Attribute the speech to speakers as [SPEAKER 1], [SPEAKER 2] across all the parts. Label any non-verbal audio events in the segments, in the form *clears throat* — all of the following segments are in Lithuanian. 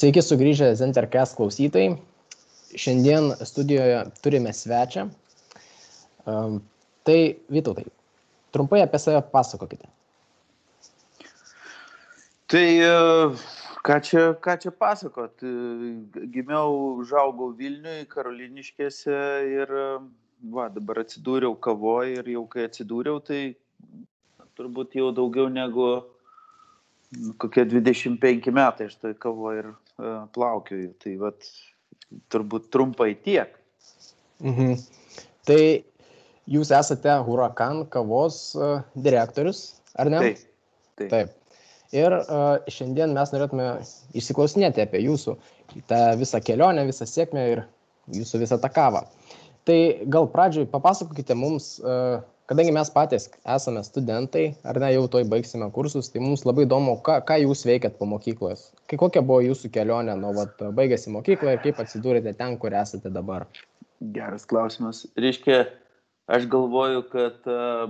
[SPEAKER 1] Sveiki sugrįžę Zentercast klausytojai. Šiandien studijoje turime svečią. Um, tai Vytautai, trumpai apie save pasakokite.
[SPEAKER 2] Tai e, ką čia, ką čia pasakot? E, gimiau, užaugau Vilniui, Karoliniškėse ir e, va, dabar atsidūriau kavoje ir jau kai atsidūriau, tai turbūt jau daugiau negu nu, kokie 25 metai aš toj kavoje ir plaukioju. Tai vat, turbūt trumpai tiek.
[SPEAKER 1] Mhm. Tai jūs esate Huracan kavos uh, direktorius, ar ne?
[SPEAKER 2] Taip.
[SPEAKER 1] Taip. Taip. Ir uh, šiandien mes norėtume išsiklausinėti apie jūsų tą visą kelionę, visą sėkmę ir jūsų visą tą kavą. Tai gal pradžioj papasakokite mums, uh, kadangi mes patys esame studentai, ar ne, jau toj baigsime kursus, tai mums labai įdomu, ką, ką jūs veikiat po mokyklos. Kai kokia buvo jūsų kelionė nuo vat, baigėsi mokyklą ir kaip atsidūrėte ten, kur esate dabar.
[SPEAKER 2] Geras klausimas. Reiškia, aš galvoju, kad uh,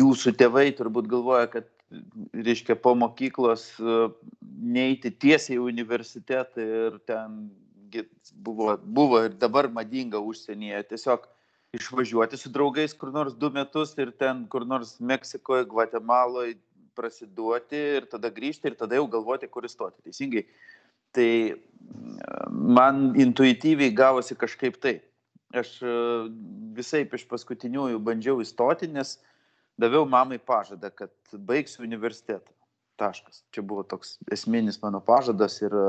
[SPEAKER 2] jūsų tėvai turbūt galvoja, kad, reiškia, po mokyklos neiti tiesiai į universitetą ir ten buvo, buvo ir dabar madinga užsienyje. Tiesiog išvažiuoti su draugais kur nors du metus ir ten kur nors Meksikoje, Gvatemaloje prasiduoti ir tada grįžti ir tada jau galvoti, kur įstoti. Teisingai. Tai man intuityviai gavosi kažkaip taip. Aš e, visai iš paskutiniųjų bandžiau įstoti, nes daviau mamai pažadą, kad baigsiu universitetą. Taškas. Čia buvo toks esminis mano pažadas ir e,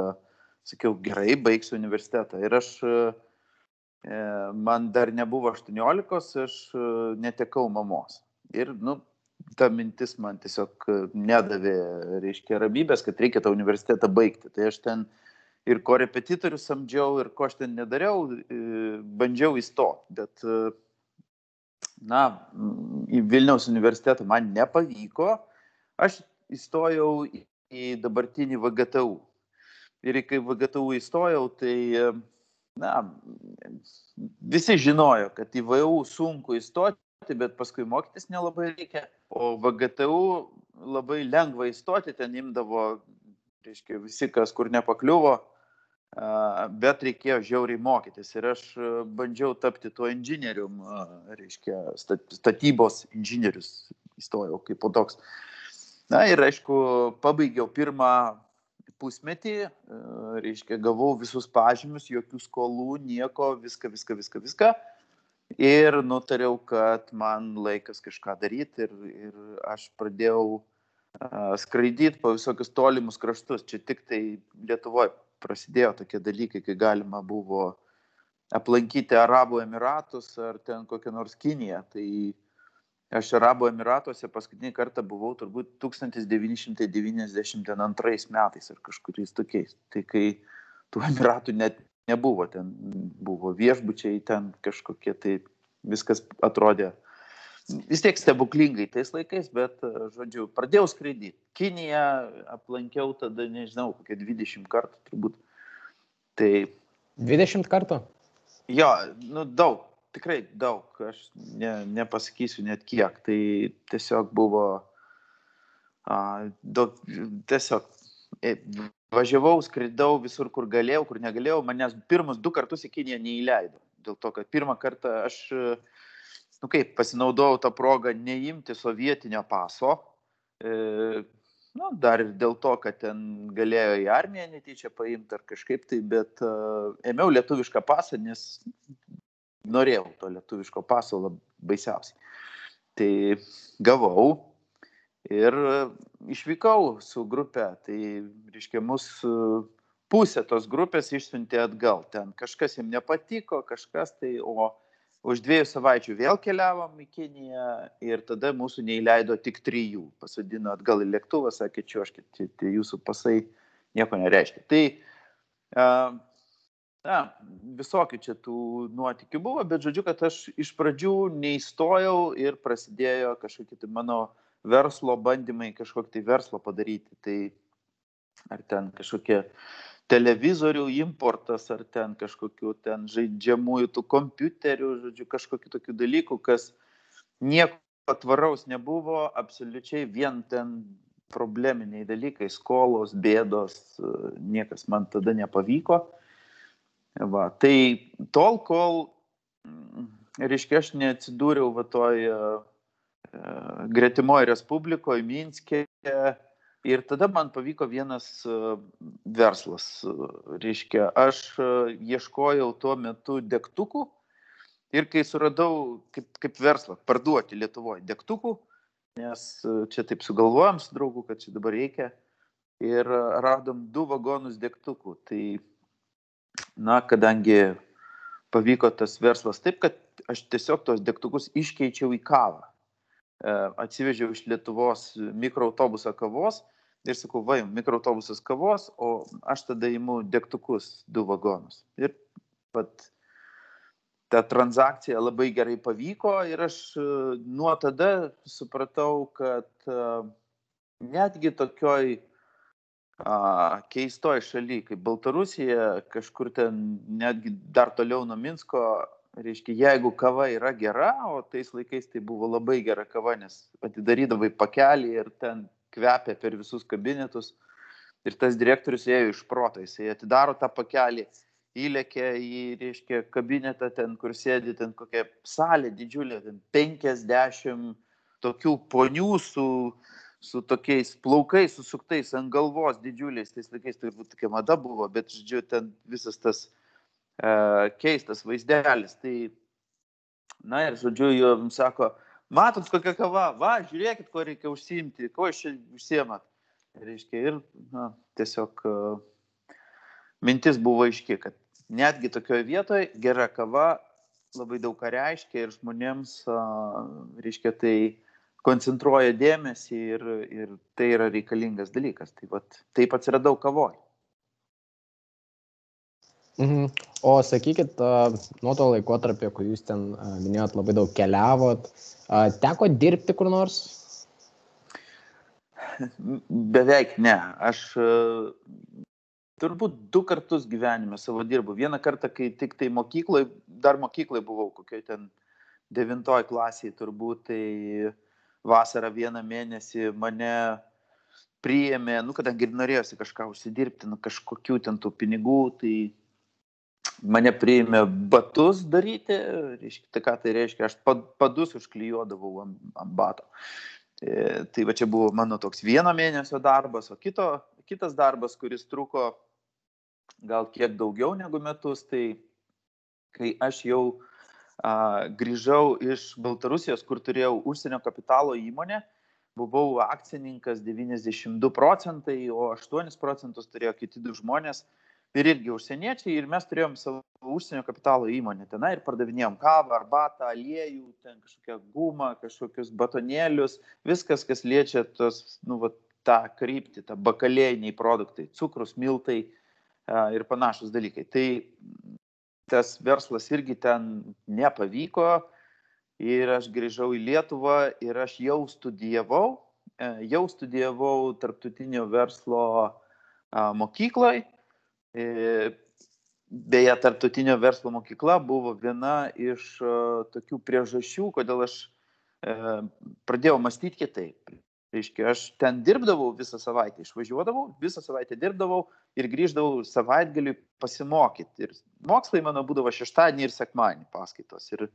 [SPEAKER 2] sakiau, gerai, baigsiu universitetą. Ir aš, e, man dar nebuvo 18, aš netekau mamos. Ir, nu, ta mintis man tiesiog nedavė, reiškia, ramybės, kad reikia tą universitetą baigti. Tai aš ten ir korepetitorių samdžiau, ir ko aš ten nedariau, bandžiau įstoti, bet, na, į Vilniaus universitetą man nepavyko, aš įstojau į dabartinį VGTU. Ir kai VGTU įstojau, tai, na, visi žinojo, kad į VU sunku įstoti, bet paskui mokytis nelabai reikia, o VGTU labai lengva įstoti, ten imdavo, reiškia, visi, kas kur nepakliuvo, bet reikėjo žiauriai mokytis. Ir aš bandžiau tapti tuo inžinierium, reiškia, statybos inžinierius įstojau kaip po toks. Na ir aišku, pabaigiau pirmą pusmetį, reiškia, gavau visus pažymius, jokių skolų, nieko, viską, viską, viską, viską. Ir nutariau, kad man laikas kažką daryti ir, ir aš pradėjau uh, skraidyti po visokius tolimus kraštus. Čia tik tai Lietuvoje prasidėjo tokie dalykai, kai galima buvo aplankyti Arabų Emiratus ar ten kokią nors Kiniją. Tai aš Arabų Emiratuose paskutinį kartą buvau turbūt 1992 metais ar kažkuriais tokiais. Tai kai tų Emiratų net nebuvo, ten buvo viešbučiai, ten kažkokie, tai viskas atrodė vis tiek stebuklingai tais laikais, bet, žodžiu, pradėjau skraidyti. Kiniją aplankiau tada, nežinau, kokie 20 kartų turbūt. Tai.
[SPEAKER 1] 20 kartų?
[SPEAKER 2] Jo, nu daug, tikrai daug, aš ne, nepasakysiu net kiek. Tai tiesiog buvo, a, daug, tiesiog e, važiavau, skridau visur, kur galėjau, kur negalėjau, manęs pirmus du kartus į Kiniją neįleido. Dėl to, kad pirmą kartą aš nu kaip, pasinaudojau tą progą neimti sovietinio paso, e, nu, dar ir dėl to, kad ten galėjo į armiją netyčia paimti ar kažkaip tai, bet uh, ėmiau lietuvišką pasą, nes norėjau to lietuviško paso baisiausiai. Tai gavau ir išvykau su grupe, tai reiškia, mūsų pusė tos grupės išsiuntė atgal. Ten kažkas jiems nepatiko, kažkas tai, o už dviejų savaičių vėl keliavom į Kiniją ir tada mūsų neįleido tik trijų. Pasodino atgal į lėktuvą, sakė, čiuoškit, tai, tai jūsų pasai nieko nereiškia. Tai na, visokių čia tų nuotikių buvo, bet žodžiu, kad aš iš pradžių neįstojau ir prasidėjo kažkokie tai mano verslo bandymai kažkokį tai verslo padaryti. Tai ar ten kažkokie televizorių importas ar ten kažkokių ten žaidžiamųjų tų kompiuterių, žodžiu, kažkokių tokių dalykų, kas nieko tvaraus nebuvo, absoliučiai vien ten probleminiai dalykai, skolos, bėdos, niekas man tada nepavyko. Va, tai tol, kol, mm, reiškia, aš neatsidūriau va toj gretimoje Respublikoje, Minske, Ir tada man pavyko vienas verslas. Reiškia, aš ieškojau tuo metu degtukų ir kai suradau kaip, kaip verslą parduoti Lietuvoje degtukų, nes čia taip sugalvojom su draugu, kad čia dabar reikia, ir radom du vagonus degtukų. Tai, na, kadangi pavyko tas verslas taip, kad aš tiesiog tos degtukus iškeičiau į kavą. E, atsivežiau iš Lietuvos mikroautobusą kavos ir sakau, va, mikroautobusas kavos, o aš tada įimu degtukus, du vagonus. Ir pat ta transakcija labai gerai pavyko ir aš e, nuo tada supratau, kad e, netgi tokioj a, keistoj šaly kaip Baltarusija, kažkur ten netgi dar toliau nuo Minsko, reiškia, jeigu kava yra gera, o tais laikais tai buvo labai gera kava, nes atidarydavai pakelį ir ten kvepia per visus kabinetus. Ir tas direktorius ėjo iš proto, jisai atidaro tą pakelį, įlėkė į, reiškia, kabinetą ten, kur sėdi, ten kokia salė didžiulė, ten 50 tokių ponių su, su tokiais plaukais susuktais ant galvos didžiuliais, tais laikais turbūt tokia mada buvo, bet, žodžiu, ten visas tas E, keistas vaizdelis. Tai, na ir, žodžiu, jums sako, matot kokia kava, va, žiūrėkit, ko reikia užsiimti, ko iš čia užsiemat. Reiškia, ir na, tiesiog uh, mintis buvo aiški, kad netgi tokioje vietoje gera kava labai daug ką reiškia ir žmonėms, uh, reiškia, tai koncentruoja dėmesį ir, ir tai yra reikalingas dalykas. Tai vat, taip atsiradau kavoj.
[SPEAKER 1] Mhm. O sakykit, nuo to laikotarpio, kai jūs ten minėjot labai daug keliavot, teko dirbti kur nors? *laughs*
[SPEAKER 2] Beveik ne. Aš turbūt du kartus gyvenime savo dirbu. Vieną kartą, kai tik tai mokyklai, dar mokyklai buvau, kokiai ten devintoj klasiai turbūt, tai vasarą vieną mėnesį mane priėmė, nu, kadangi ir norėjosi kažką užsidirbti, nu, kažkokių ten tų pinigų, tai mane priėmė batus daryti, reiškia, tai ką tai reiškia, aš padus užklijuodavau ant, ant bato. E, tai va čia buvo mano toks vieno mėnesio darbas, o kito, kitas darbas, kuris truko gal kiek daugiau negu metus, tai kai aš jau grįžau iš Baltarusijos, kur turėjau užsienio kapitalo įmonę, buvau akcininkas 92 procentai, o 8 procentus turėjo kiti du žmonės, ir irgi užsieniečiai, ir mes turėjom savo užsienio kapitalo įmonę tenai ir pardavinėjom kavą, arbatą, aliejų, ten kažkokią gumą, kažkokius batonėlius, viskas, kas liečia tos, nu, va, tą kryptį, tą bakalėjiniai produktai, cukrus, miltai a, ir panašus dalykai. Tai tas verslas irgi ten nepavyko ir aš grįžau į Lietuvą ir aš jau studijavau, e, jau studijavau tarptautinio verslo mokykloje E, beje, tarptautinio verslo mokykla buvo viena iš e, tokių priežasčių, kodėl aš pradėjau mąstyti kitaip. Reiškia, aš ten dirbdavau visą savaitę, išvažiuodavau, visą savaitę dirbdavau ir grįždavau savaitgaliui pasimokyti. Ir mokslai mano būdavo šeštadienį ir sekmadienį paskaitos. Ir,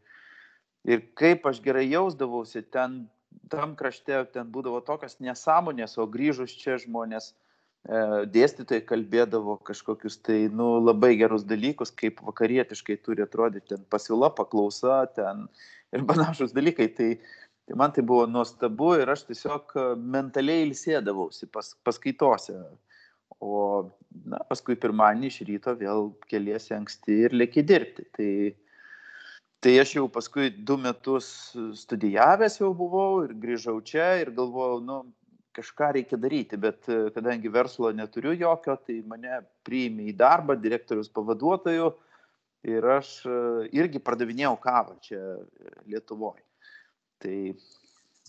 [SPEAKER 2] ir kaip aš gerai jausdavausi, ten tam krašte ten būdavo tokios nesąmonės, o grįžus čia žmonės E, dėstytojai kalbėdavo kažkokius tai, nu, labai gerus dalykus, kaip vakarietiškai turi atrodyti ten pasiūla, paklausa, ten ir panašus dalykai. Tai, tai man tai buvo nuostabu ir aš tiesiog mentaliai ilsėdavausi pas, paskaitose. O na, paskui pirmadienį iš ryto vėl keliesi anksti ir lėki dirbti. Tai, tai aš jau paskui du metus studijavęs jau buvau ir grįžau čia ir galvojau, nu, kažką reikia daryti, bet e, kadangi verslo neturiu jokio, tai mane priėmė į darbą direktorius pavaduotoju ir aš e, irgi pardavinėjau kavą čia e, Lietuvoje. Tai,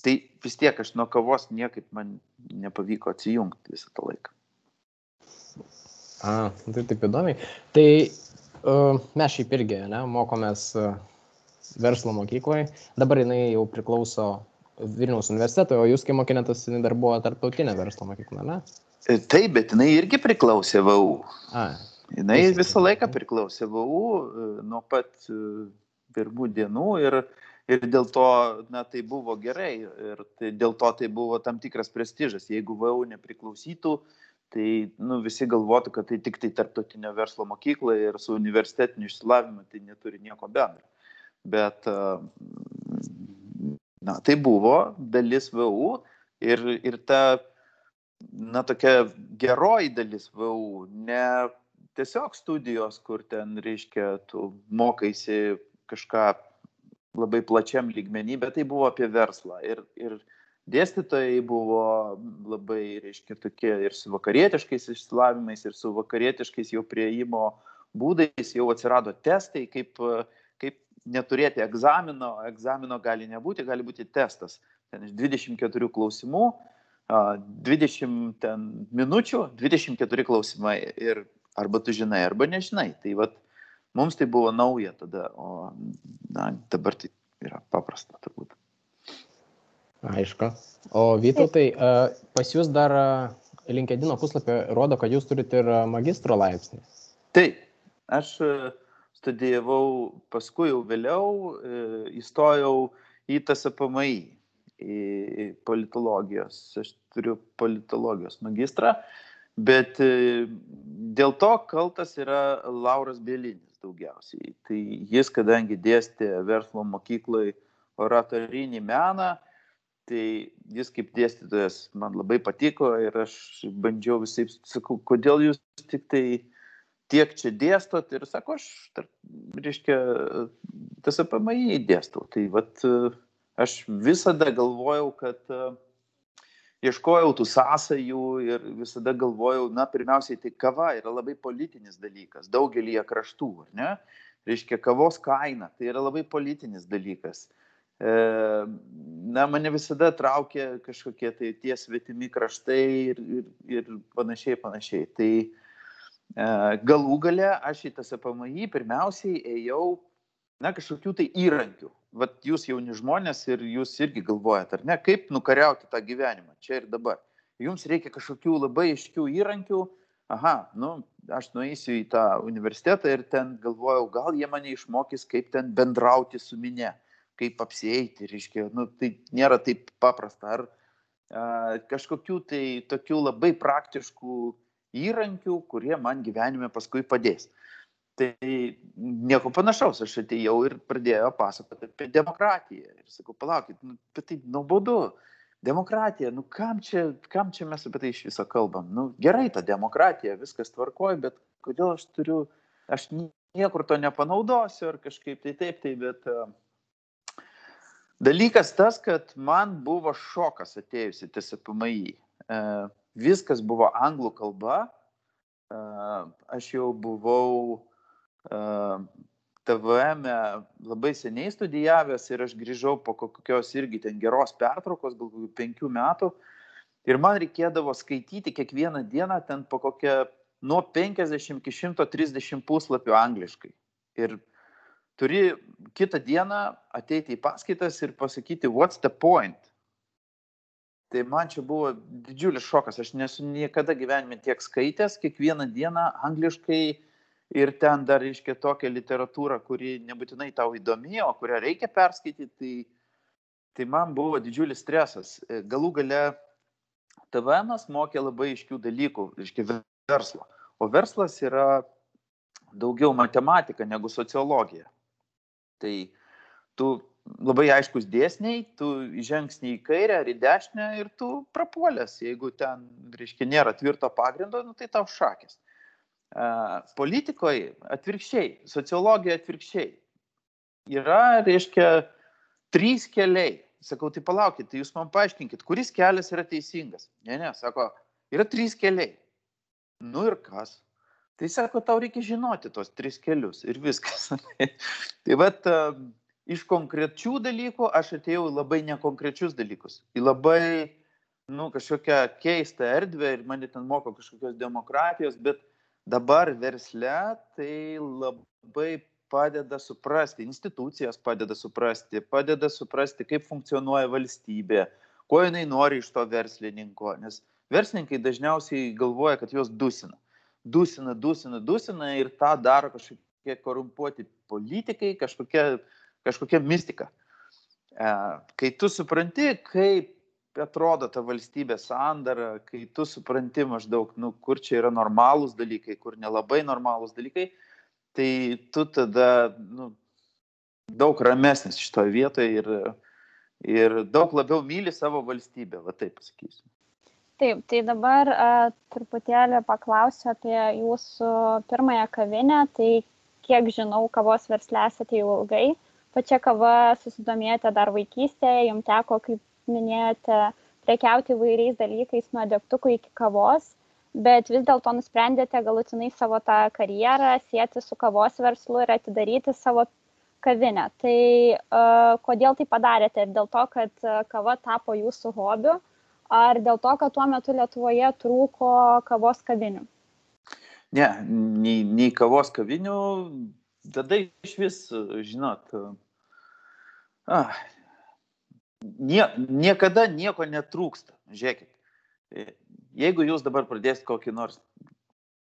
[SPEAKER 2] tai vis tiek aš nuo kavos niekaip man nepavyko atsijungti visą tą laiką.
[SPEAKER 1] A, tai taip įdomiai. Tai uh, mes šiaip irgi, ne, mokomės uh, verslo mokykloje. Dabar jinai jau priklauso Vilniaus universiteto, o jūs, kai mokinėtas, dar buvo tarptautinė verslo mokykla, ne?
[SPEAKER 2] E, taip, bet jinai irgi priklausė VAU.
[SPEAKER 1] A,
[SPEAKER 2] Jinai visą laiką priklausė VAU nuo pat pirmų dienų ir, ir dėl to, na, tai buvo gerai ir tai, dėl to tai buvo tam tikras prestižas. Jeigu VAU nepriklausytų, tai nu, visi galvotų, kad tai tik tai tarptautinio verslo mokykla ir su universitetiniu išsilavinimu tai neturi nieko bendro. Bet na, tai buvo dalis VU ir, ir ta, na, tokia geroji dalis VU, ne tiesiog studijos, kur ten, reiškia, tu mokaisi kažką labai plačiam lygmenį, bet tai buvo apie verslą. Ir, ir dėstytojai buvo labai, reiškia, tokie ir su vakarietiškais išsilavimais, ir su vakarietiškais jau prieimo būdais, jau atsirado testai, kaip, kaip neturėti egzamino, egzamino gali nebūti, gali būti testas. Ten iš 24 klausimų, 20 ten minučių, 24 klausimai. Ir arba tu žinai, arba nežinai. Tai vat, mums tai buvo nauja tada, o na, dabar tai yra paprasta turbūt.
[SPEAKER 1] Aišku. O Vytautai, pas jūs dar LinkedIn puslapį rodo, kad jūs turite ir magistro laipsnį.
[SPEAKER 2] Taip, aš studijavau, paskui jau vėliau e, įstojau į TSPMI, į politologijos. Aš turiu politologijos magistrą, bet e, dėl to kaltas yra Lauras Bielinis daugiausiai. Tai jis, kadangi dėstė verslo mokyklai oratorinį meną, tai jis kaip dėstytojas man labai patiko ir aš bandžiau visai, sakau, kodėl jūs tik tai tiek čia dėstot ir sako, aš, tarp, reiškia, tas APMI dėstau. Tai vat, aš visada galvojau, kad ieškojau tų sąsajų ir visada galvojau, na, pirmiausiai, tai kava yra labai politinis dalykas, daugelį kraštų, ar ne? Reiškia, kavos kaina, tai yra labai politinis dalykas. E, na, mane visada traukė kažkokie tai tie svetimi kraštai ir, ir, ir panašiai, panašiai. Tai, E, galų gale aš į tas APMI pirmiausiai ėjau, na, kažkokių tai įrankių. Vat jūs jauni žmonės ir jūs irgi galvojat, ar ne, kaip nukariauti tą gyvenimą čia ir dabar. Jums reikia kažkokių labai aiškių įrankių. Aha, nu, aš nueisiu į tą universitetą ir ten galvojau, gal jie mane išmokys, kaip ten bendrauti su minė, kaip apsieiti, reiškia, nu, tai nėra taip paprasta. Ar a, kažkokių tai tokių labai praktiškų įrankių, kurie man gyvenime paskui padės. Tai nieko panašaus, aš atėjau ir pradėjau pasakoti apie demokratiją. Ir sakau, palaukit, nu, bet tai nuobodu. Demokratija, nu kam čia, kam čia mes apie tai iš viso kalbam? Nu, gerai ta demokratija, viskas tvarkoja, bet kodėl aš turiu, aš niekur to nepanaudosiu ar kažkaip tai taip, tai bet uh, dalykas tas, kad man buvo šokas atėjusi TSPMI. Uh, viskas buvo anglų kalba. Aš jau buvau TVM e labai seniai studijavęs ir aš grįžau po kokios irgi ten geros pertraukos, gal kokių penkių metų. Ir man reikėdavo skaityti kiekvieną dieną ten po kokią nuo 50 iki 130 puslapių angliškai. Ir turi kitą dieną ateiti į paskaitas ir pasakyti, what's the point? Tai man čia buvo didžiulis šokas, aš nesu niekada gyvenime tiek skaitęs, kiekvieną dieną angliškai ir ten dar reiškia tokią literatūrą, kuri nebūtinai tau įdomi, o kurią reikia perskaityti, tai, tai man buvo didžiulis stresas. Galų gale TVM mokė labai iškių dalykų, reiškia verslo. O verslas yra daugiau matematika negu sociologija. Tai tu labai aiškus dėsniai, tu žengsni į kairę ar į dešinę ir tu prapuolės. Jeigu ten, reiškia, nėra tvirto pagrindo, nu, tai tau šakės. Politikoje atvirkščiai, sociologija atvirkščiai. Yra, reiškia, trys keliai. Sakau, tai palaukit, tai jūs man paaiškinkit, kuris kelias yra teisingas. Ne, ne, sako, yra trys keliai. Nu ir kas? Tai sako, tau reikia žinoti tos tris kelius ir viskas. *laughs* tai vad, iš konkrečių dalykų aš atėjau į labai nekonkrečius dalykus. Į labai, nu, kažkokią keistą erdvę ir mane ten moko kažkokios demokratijos, bet dabar versle tai labai padeda suprasti, institucijos padeda suprasti, padeda suprasti, kaip funkcionuoja valstybė, ko jinai nori iš to verslininko, nes verslininkai dažniausiai galvoja, kad juos dusina. Dusina, dusina, dusina ir tą daro kažkokie korumpuoti politikai, kažkokia, kažkokia mistika. E, kai tu supranti, kaip atrodo ta valstybės sandara, kai tu supranti maždaug, nu, kur čia yra normalūs dalykai, kur nelabai normalūs dalykai, tai tu tada nu, daug ramesnis šitoje vietoje ir, ir daug labiau myli savo valstybę, va taip pasakysiu.
[SPEAKER 3] Taip, tai dabar a, truputėlį paklausiu apie jūsų pirmąją kavinę. Tai kiek žinau, kavos verslė esate jau ilgai. Pačia kava susidomėjote dar vaikystėje, jums teko, kaip minėjote, prekiauti įvairiais dalykais nuo degtukų iki kavos, bet vis dėlto nusprendėte galutinai savo tą karjerą sieti su kavos verslu ir atidaryti savo kavinę. Tai uh, kodėl tai padarėte? Ir dėl to, kad kava tapo jūsų hobiu, ar dėl to, kad tuo metu Lietuvoje trūko kavos kavinių?
[SPEAKER 2] Ne, nei, nei kavos kavinių, tada iš vis, žinot, ah, nie, niekada nieko netrūksta. Žiūrėkit, e, jeigu jūs dabar pradėsit kokį nors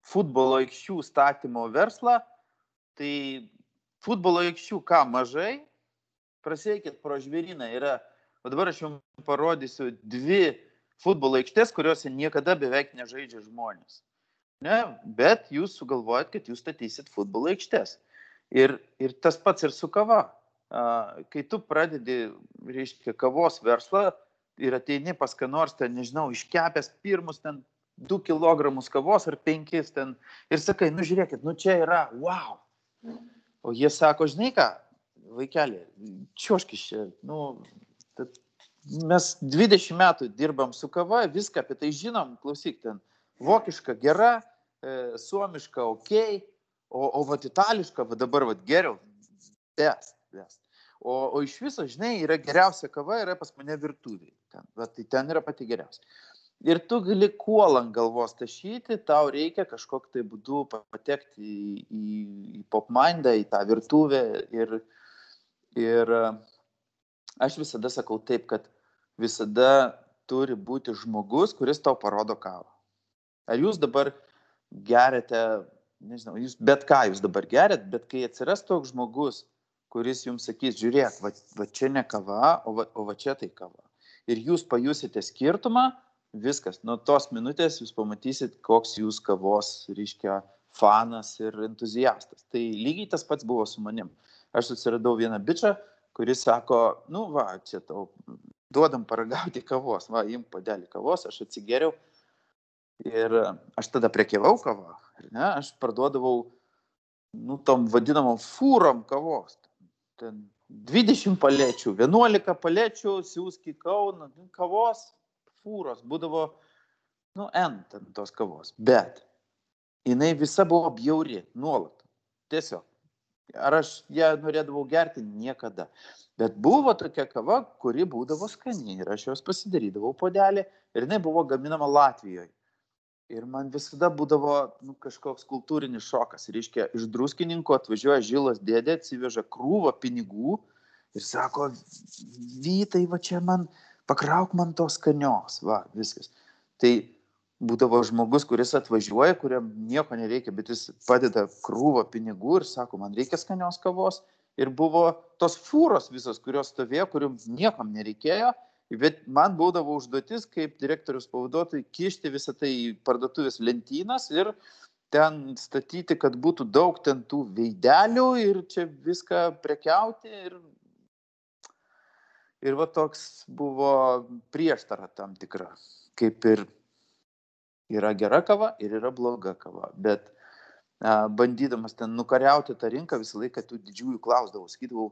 [SPEAKER 2] futbolo aikščių statymo verslą, tai futbolo aikščių ką mažai, prasieikit pro žvėryną yra, o dabar aš jums parodysiu dvi futbolo aikštės, kuriuose niekada beveik nežaidžia žmonės. Ne, bet jūs sugalvojat, kad jūs statysit futbolo aikštės. Ir, ir tas pats ir su kava kai tu pradedi, reiškia, kavos verslą ir ateini pas ką nors ten, nežinau, iškepęs pirmus ten 2 kg kavos ar 5 ten ir sakai, nu žiūrėkit, nu čia yra, wow. O jie sako, žinai ką, vaikeli, čioškis čia, nu, mes 20 metų dirbam su kava, viską apie tai žinom, klausyk ten, vokiška gera, e, suomiška ok, o, o vat itališka, va dabar vat geriau, best vest. O, o iš viso, žinai, yra geriausia kava, yra pas mane virtuviai. Ten, va, tai ten yra pati geriausia. Ir tu gali kuolą ant galvos tašyti, tau reikia kažkokiu tai būdu patekti į, į, į popmindą, į tą virtuvę. Ir, ir aš visada sakau taip, kad visada turi būti žmogus, kuris tau parodo kavą. Ar jūs dabar geriate, nežinau, jūs bet ką jūs dabar geriat, bet kai atsiras toks žmogus, kuris jums sakys, žiūrėk, va, va čia ne kava, o va, o va čia tai kava. Ir jūs pajusite skirtumą, viskas, nuo tos minutės jūs pamatysit, koks jūs kavos, reiškia, fanas ir entuziastas. Tai lygiai tas pats buvo su manim. Aš susiradau vieną bičią, kuris sako, nu va, čia tau duodam paragauti kavos, va, im padelį kavos, aš atsigeriau. Ir aš tada prekiavau kavą, ne, aš parduodavau, nu, tom vadinamom fūrom kavos ten 20 palečių, 11 palečių siūsk į Kauną, nu, kavos fūros, būdavo, nu, N ten tos kavos, bet jinai visa buvo bjauri, nuolat, tiesiog. Ar aš ją norėdavau gerti? Niekada. Bet buvo tokia kava, kuri būdavo skani ir aš jos pasidarydavau podelį ir jinai buvo gaminama Latvijoje. Ir man visada būdavo nu, kažkoks kultūrinis šokas. Reiškia, iš druskininkų atvažiuoja žilas dėdė, atsiveža krūvą pinigų ir sako, vytai, va čia man, pakrauk man tos skanios, va, viskas. Tai būdavo žmogus, kuris atvažiuoja, kuriam nieko nereikia, bet jis padeda krūvą pinigų ir sako, man reikia skanios kavos. Ir buvo tos fūros visos, kurios stovėjo, kuriuom niekam nereikėjo Bet man būdavo užduotis, kaip direktorius pavaduotojai, kišti visą tai į parduotuvės lentynas ir ten statyti, kad būtų daug ten tų veidelių ir čia viską prekiauti. Ir, ir va toks buvo prieštara tam tikra, kaip ir yra gera kava ir yra bloga kava. Bet a, bandydamas ten nukariauti tą rinką, visą laiką tų didžiųjų klausdavau, sakydavau,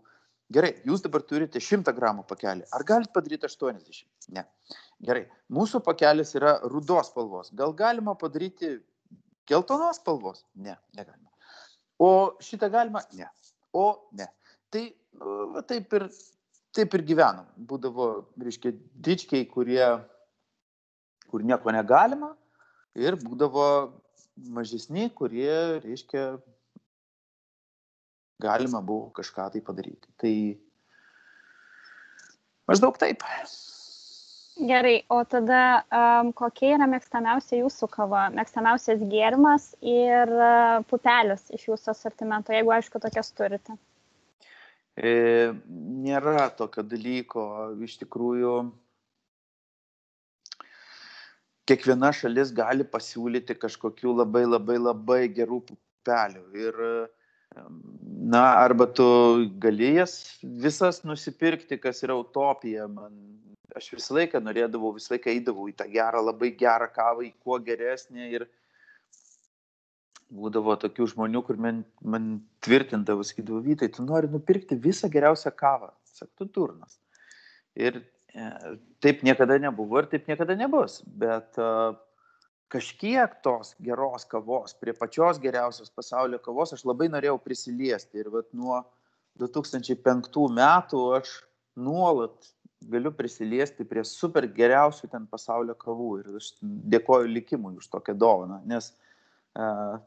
[SPEAKER 2] Gerai, jūs dabar turite 100 gramų pakelį. Ar galite padaryti 80? Ne. Gerai, mūsų pakelis yra rudos spalvos. Gal galima padaryti geltonos spalvos? Ne, negalima. O šitą galima? Ne. O ne. Tai va, taip, ir, taip ir gyvenom. Būdavo, reiškia, dičkiai, kurie, kur nieko negalima. Ir būdavo mažesni, kurie, reiškia, galima buvo kažką tai padaryti. Tai maždaug taip.
[SPEAKER 3] Gerai, o tada um, kokia yra mėgstamiausia jūsų kava, mėgstamiausias gėrimas ir uh, pupelis iš jūsų asortimento, jeigu aišku tokias turite?
[SPEAKER 2] E, nėra tokio dalyko, iš tikrųjų kiekviena šalis gali pasiūlyti kažkokių labai labai labai gerų pupelių. Ir, na, arba tu gali jas visas nusipirkti, kas yra utopija. Man, aš visą laiką norėdavau, visą laiką eidavau į tą gerą, labai gerą kavą, į kuo geresnę. Ir būdavo tokių žmonių, kur man, man tvirtindavo, sakydavo, vytai, tu nori nupirkti visą geriausią kavą. Saktų turnas. Ir E, taip niekada nebuvo ir taip niekada nebus. Bet e, kažkiek tos geros kavos, prie pačios geriausios pasaulio kavos aš labai norėjau prisiliesti. Ir vat, nuo 2005 metų aš nuolat galiu prisiliesti prie super geriausių ten pasaulio kavų. Ir aš dėkoju likimui už tokią dovaną. Nes uh,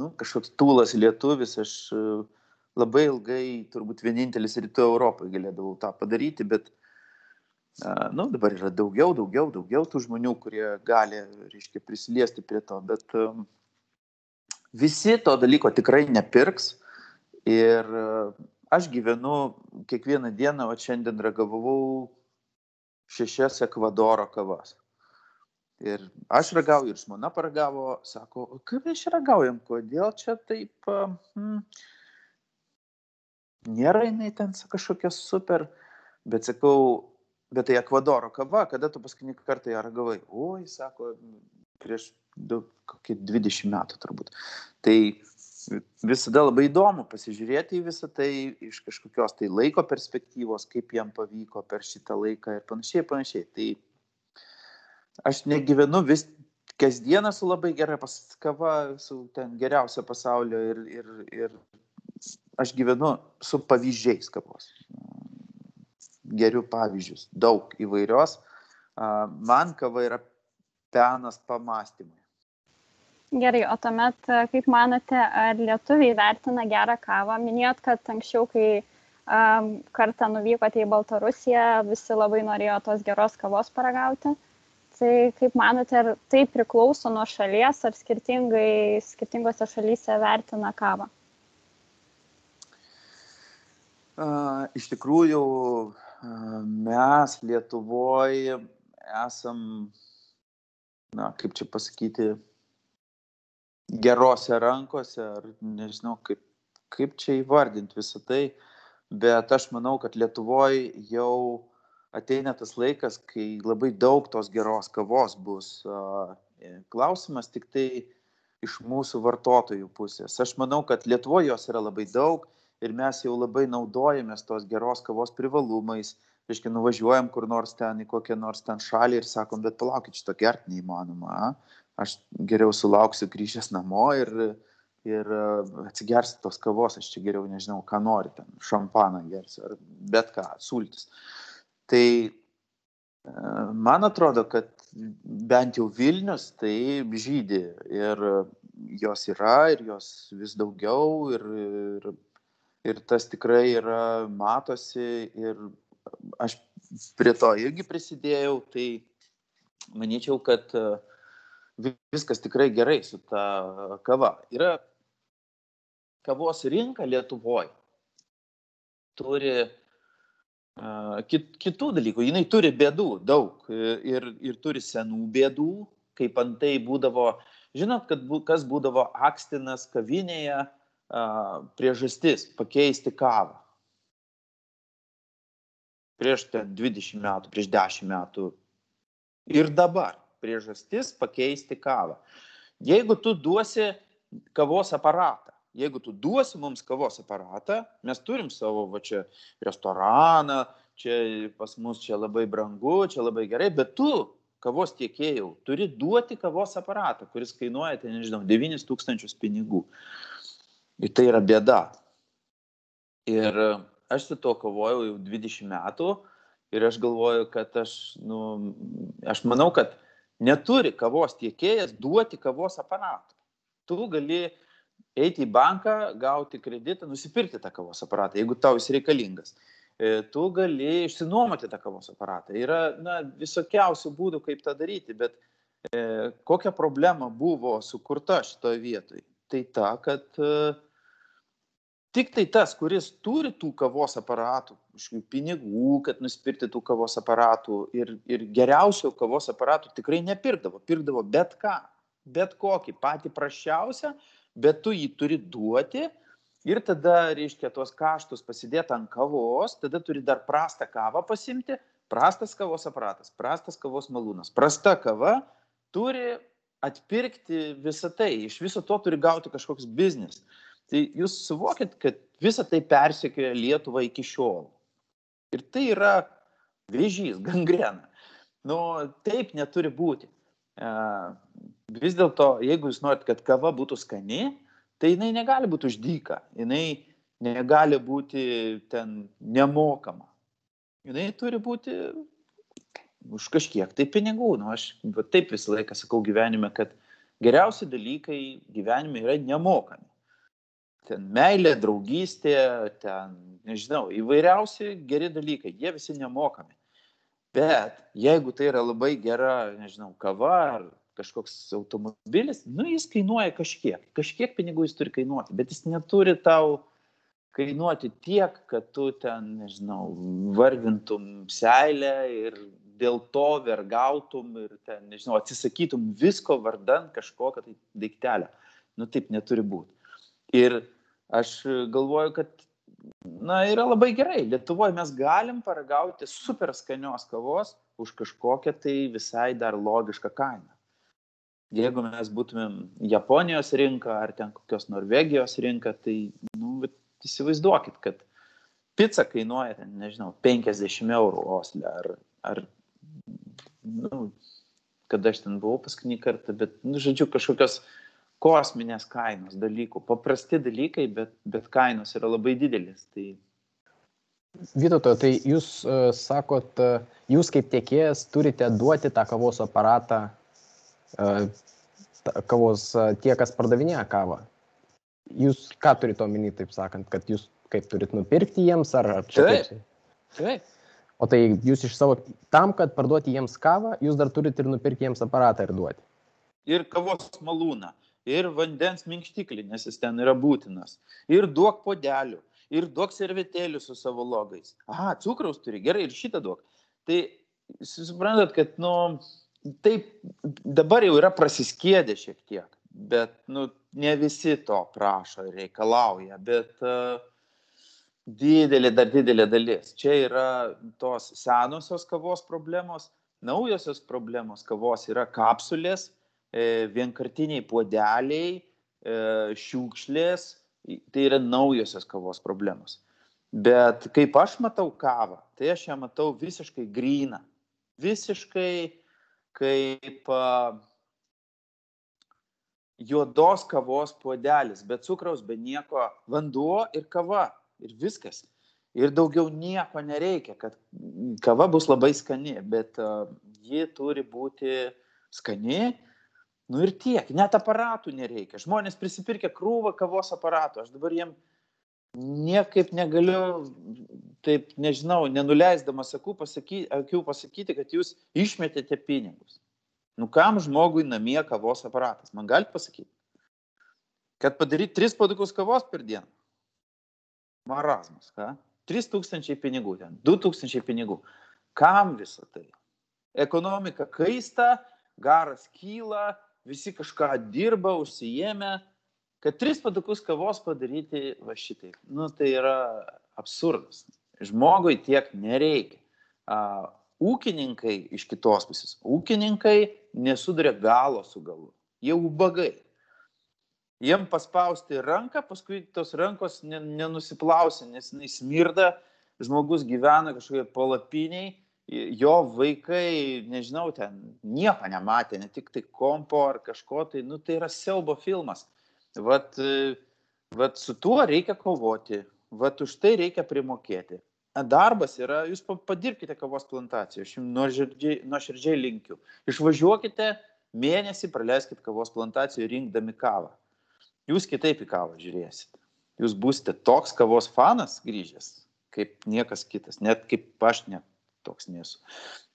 [SPEAKER 2] nu, kažkoks tūlas lietuvis, aš uh, labai ilgai, turbūt vienintelis rytų Europoje galėdavau tą padaryti, bet uh, nu, dabar yra daugiau, daugiau, daugiau tų žmonių, kurie gali, reiškia, prisiliesti prie to, bet um, visi to dalyko tikrai nepirks ir aš gyvenu kiekvieną dieną, o šiandien ragavau šešias Ekvadoro kavas. Ir aš ragauju, ir žmona paragavo, sako, kaip mes čia ragaujam, kodėl čia taip, hmm, nėra jinai ten kažkokia super, bet sakau, Bet tai Ekvadoro kava, kada tu paskutinį kartą ją ragavai? Oi, sako, prieš daug, kokį 20 metų turbūt. Tai visada labai įdomu pasižiūrėti į visą tai iš kažkokios tai laiko perspektyvos, kaip jam pavyko per šitą laiką ir panašiai, panašiai. Tai aš negyvenu vis kasdieną su labai gera kava, su ten geriausia pasaulio ir, ir, ir aš gyvenu su pavyzdžiais kavos geriu pavyzdžius, daug įvairios. Man kava yra penas pamastymui.
[SPEAKER 3] Gerai, o tuomet, kaip manote, ar lietuviai vertina gerą kavą? Minėjot, kad anksčiau, kai um, kartą nuvykote į Baltarusiją, visi labai norėjo tos geros kavos paragauti. Tai kaip manote, ar tai priklauso nuo šalies, ar skirtingose šalyse vertina kavą?
[SPEAKER 2] Uh, iš tikrųjų, mes Lietuvoje esam, na, kaip čia pasakyti, gerose rankose, ar nežinau, kaip, kaip čia įvardinti visą tai, bet aš manau, kad Lietuvoje jau ateina tas laikas, kai labai daug tos geros kavos bus. Klausimas tik tai iš mūsų vartotojų pusės. Aš manau, kad Lietuvoje jos yra labai daug ir mes jau labai naudojamės tos geros kavos privalumais. Reiškia, nuvažiuojam kur nors ten į kokią nors ten šalį ir sakom, bet palaukit, šito gert neįmanoma. A? Aš geriau sulauksiu grįžęs namo ir, ir e, atsigersiu tos kavos, aš čia geriau nežinau, ką nori, ten šampaną gersiu ar bet ką, sultis. Tai e, man atrodo, kad bent jau Vilnius tai žydė ir jos yra ir jos vis daugiau ir, ir ir tas tikrai yra matosi ir aš prie to irgi prisidėjau, tai manyčiau, kad e, viskas tikrai gerai su ta kava. Yra kavos rinka Lietuvoje. Turi uh, kit, kitų dalykų. Jis turi bėdų daug ir, ir turi senų bėdų, kaip antai būdavo, žinot, kad, kas būdavo akstinas kavinėje, priežastis pakeisti kavą. Prieš 20 metų, prieš 10 metų ir dabar priežastis pakeisti kavą. Jeigu tu duosi kavos aparatą, jeigu tu duosi mums kavos aparatą, mes turim savo va čia restoraną, čia pas mus čia labai brangu, čia labai gerai, bet tu kavos tiekėjau turi duoti kavos aparatą, kuris kainuoja, tai nežinau, 9000 pinigų. Ir tai yra bėda. Ir aš su tuo kovojau jau 20 metų ir aš galvoju, kad aš, nu, aš manau, kad neturi kavos tiekėjas duoti kavos aparatą. Tu gali eiti į banką, gauti kreditą, nusipirkti tą kavos aparatą, jeigu tau jis reikalingas. E, tu gali išsinuomoti tą kavos aparatą. Yra na, visokiausių būdų, kaip tą daryti, bet e, kokia problema buvo sukurta šitoje vietoje? Tai ta, kad e, tik tai tas, kuris turi tų kavos aparatų, pinigų, kad nusipirkti tų kavos aparatų ir, ir geriausių kavos aparatų tikrai nepirkdavo, pirkdavo bet ką, bet kokį, patį prašiausią, bet tu jį turi duoti ir tada, reiškia, tuos kaštus pasidėti ant kavos, tada turi dar prastą kavą pasimti, prastas kavos aparatas, prastas kavos malūnas, prasta kava turi atpirkti visą tai, iš viso to turi gauti kažkoks biznis. Tai jūs suvokit, kad visa tai persekioja Lietuvą iki šiol. Ir tai yra vėžys, *laughs* gangrena. Nu, taip neturi būti. Vis dėlto, jeigu jūs norit, kad kava būtų skani, tai jinai negali būti uždyka, jinai negali būti ten nemokama. Jinai turi būti už kažkiek tai pinigų. Nu, aš taip visą laiką sakau gyvenime, kad geriausi dalykai gyvenime yra nemokami. Ten meilė, draugystė, ten, nežinau, įvairiausi geri dalykai, jie visi nemokami. Bet jeigu tai yra labai gera, nežinau, kava ar kažkoks automobilis, nu jis kainuoja kažkiek, kažkiek pinigų jis turi kainuoti, bet jis neturi tau kainuoti tiek, kad tu ten, nežinau, varvintum seilę ir dėl to vergautum ir ten, nežinau, atsisakytum visko vardan kažkokio tai daiktelio. Nu taip neturi būti. Ir aš galvoju, kad, na, yra labai gerai. Lietuvoje mes galim paragauti super skanios kavos už kažkokią tai visai dar logišką kainą jeigu mes būtumėm Japonijos rinka ar ten kokios Norvegijos rinka, tai, nu, įsivaizduokit, kad pica kainuoja, ten, nežinau, 50 eurų oslė ar, ar nu, kada aš ten buvau paskutinį kartą, bet, nu, žodžiu, kažkokios kosminės kainos dalykų, paprasti dalykai, bet, bet kainos yra labai didelis. Tai...
[SPEAKER 1] Vytauto, tai jūs uh, sakot, uh, jūs kaip tiekėjas turite duoti tą kavos aparatą kavos tie, kas pardavinėja kavą. Jūs ką turite omeny, taip sakant, kad jūs kaip turit nupirkti jiems ar, ar
[SPEAKER 2] čia? Taip. Taip.
[SPEAKER 1] O tai jūs iš savo, tam, kad parduoti jiems kavą, jūs dar turite ir nupirkti jiems aparatą ir duoti.
[SPEAKER 2] Ir kavos malūną, ir vandens minkštiklį, nes jis ten yra būtinas. Ir duok podelių, ir duok servetėlių su savo logais. Aha, cukraus turi, gerai, ir šitą duok. Tai suprantat, kad, nu, taip dabar jau yra prasiskėdę šiek tiek, bet nu, ne visi to prašo ir reikalauja, bet uh, didelė, dar didelė dalis. Čia yra tos senosios kavos problemos, naujosios problemos kavos yra kapsulės, e, vienkartiniai puodeliai, e, šiukšlės, tai yra naujosios kavos problemos. Bet kaip aš matau kavą, tai aš ją matau visiškai gryną, visiškai kaip juodos kavos puodelis, be cukraus, be nieko, vanduo ir kava ir viskas. Ir daugiau nieko nereikia, kad kava bus labai skani, bet ji turi būti skani. Nu ir tiek, net aparatų nereikia. Žmonės prisipirkė krūvą kavos aparatų. Aš dabar jiem niekaip negaliu, taip nežinau, nenuleisdamas akių pasakyti, akių pasakyti, kad jūs išmetėte pinigus. Nu kam žmogui namie kavos aparatas? Man galite pasakyti? Kad padaryti 3 padukus kavos per dieną. Marazmas, ką? 3000 pinigų ten, 2000 pinigų. Kam visą tai? Ekonomika kaista, garas kyla, visi kažką dirba, užsijėmė, kad tris padukus kavos padaryti va šitaip. Nu, tai yra absurdas. Žmogui tiek nereikia. A, ūkininkai iš kitos pusės. Ūkininkai nesuduria galo su galu. Jie ubagai. Jiem paspausti ranką, paskui tos rankos nenusiplausia, nes jis smirda, žmogus gyvena kažkokie palapiniai, jo vaikai, nežinau, ten nieko nematė, ne tik tai kompo ar kažko, tai, nu, tai yra siaubo filmas. Vat, e, vat su tuo reikia kovoti, vat už tai reikia primokėti. Darbas yra, jūs padirbkite kavos plantaciją, aš jums nuoširdžiai, linkiu. Išvažiuokite, mėnesį praleiskite kavos plantacijoje rinkdami kavą. jūs kitaip į kavą žiūrėsite. Jūs būsite toks kavos fanas grįžęs, kaip niekas kitas, net kaip aš net toks nesu.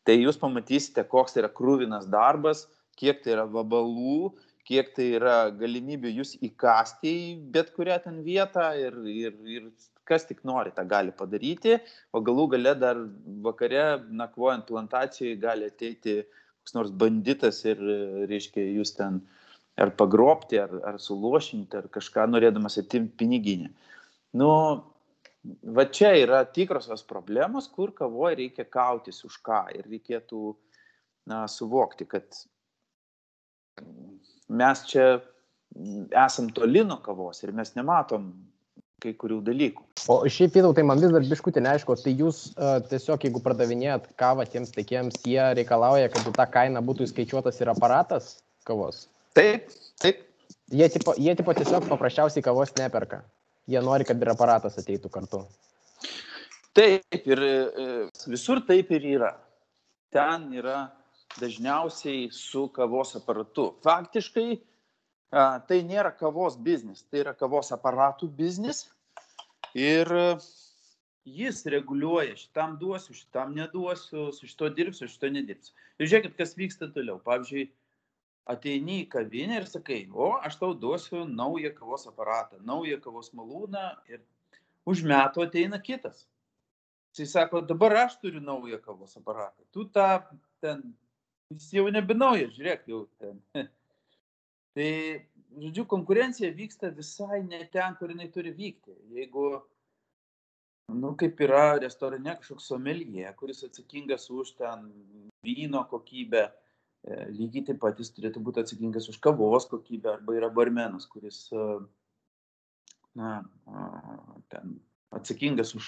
[SPEAKER 2] Tai jūs pamatysite, koks tai yra krūvinas darbas, kiek tai yra vabalų, kiek tai yra galimybių jūs įkasti į bet kurią ten vietą ir, ir, ir kas tik nori tą gali padaryti, o galų gale dar vakare nakvojant plantacijai gali ateiti koks nors banditas ir, reiškia, jūs ten ar pagrobti, ar, ar suluošinti, ar kažką norėdamas atimti piniginę. Nu, va čia yra tikrosios problemos, kur kavoje reikia kautis už ką ir reikėtų na, suvokti, kad mes čia esam toli nuo kavos ir mes nematom kai kurių dalykų.
[SPEAKER 1] O šiaip įdau, tai man vis dar biškutė neaišku, tai jūs uh, tiesiog, jeigu pardavinėjat kavą tiems teikėjams, jie reikalauja, kad į tą kainą būtų įskaičiuotas ir aparatas kavos?
[SPEAKER 2] Taip, taip.
[SPEAKER 1] Jie tipo, jie tipo tiesiog paprasčiausiai kavos neperka. Jie nori, kad ir aparatas ateitų kartu.
[SPEAKER 2] Taip, ir e, visur taip ir yra. Ten yra dažniausiai su kavos aparatu. Faktiškai tai nėra kavos biznis, tai yra kavos aparatų biznis. Ir jis reguliuoja, šitam duosiu, šitam neduosiu, su šito dirbsiu, šito nedirbsiu. Ir žiūrėkit, kas vyksta toliau. Pavyzdžiui, ateini į kavinę ir sakai, o aš tau duosiu naują kavos aparatą, naują kavos malūną ir už metų ateina kitas. Jis sako, dabar aš turiu naują kavos aparatą. Tu tą ten, jis jau nebe naujas, žiūrėk, jau ten. *laughs* Tai, žodžiu, konkurencija vyksta visai ne ten, kur jinai turi vykti. Jeigu, nu, kaip yra restorane kažkoks somelie, kuris atsakingas už ten vyno kokybę, lygiai taip pat jis turėtų būti atsakingas už kavos kokybę, arba yra barmenas, kuris, e, na, ten atsakingas už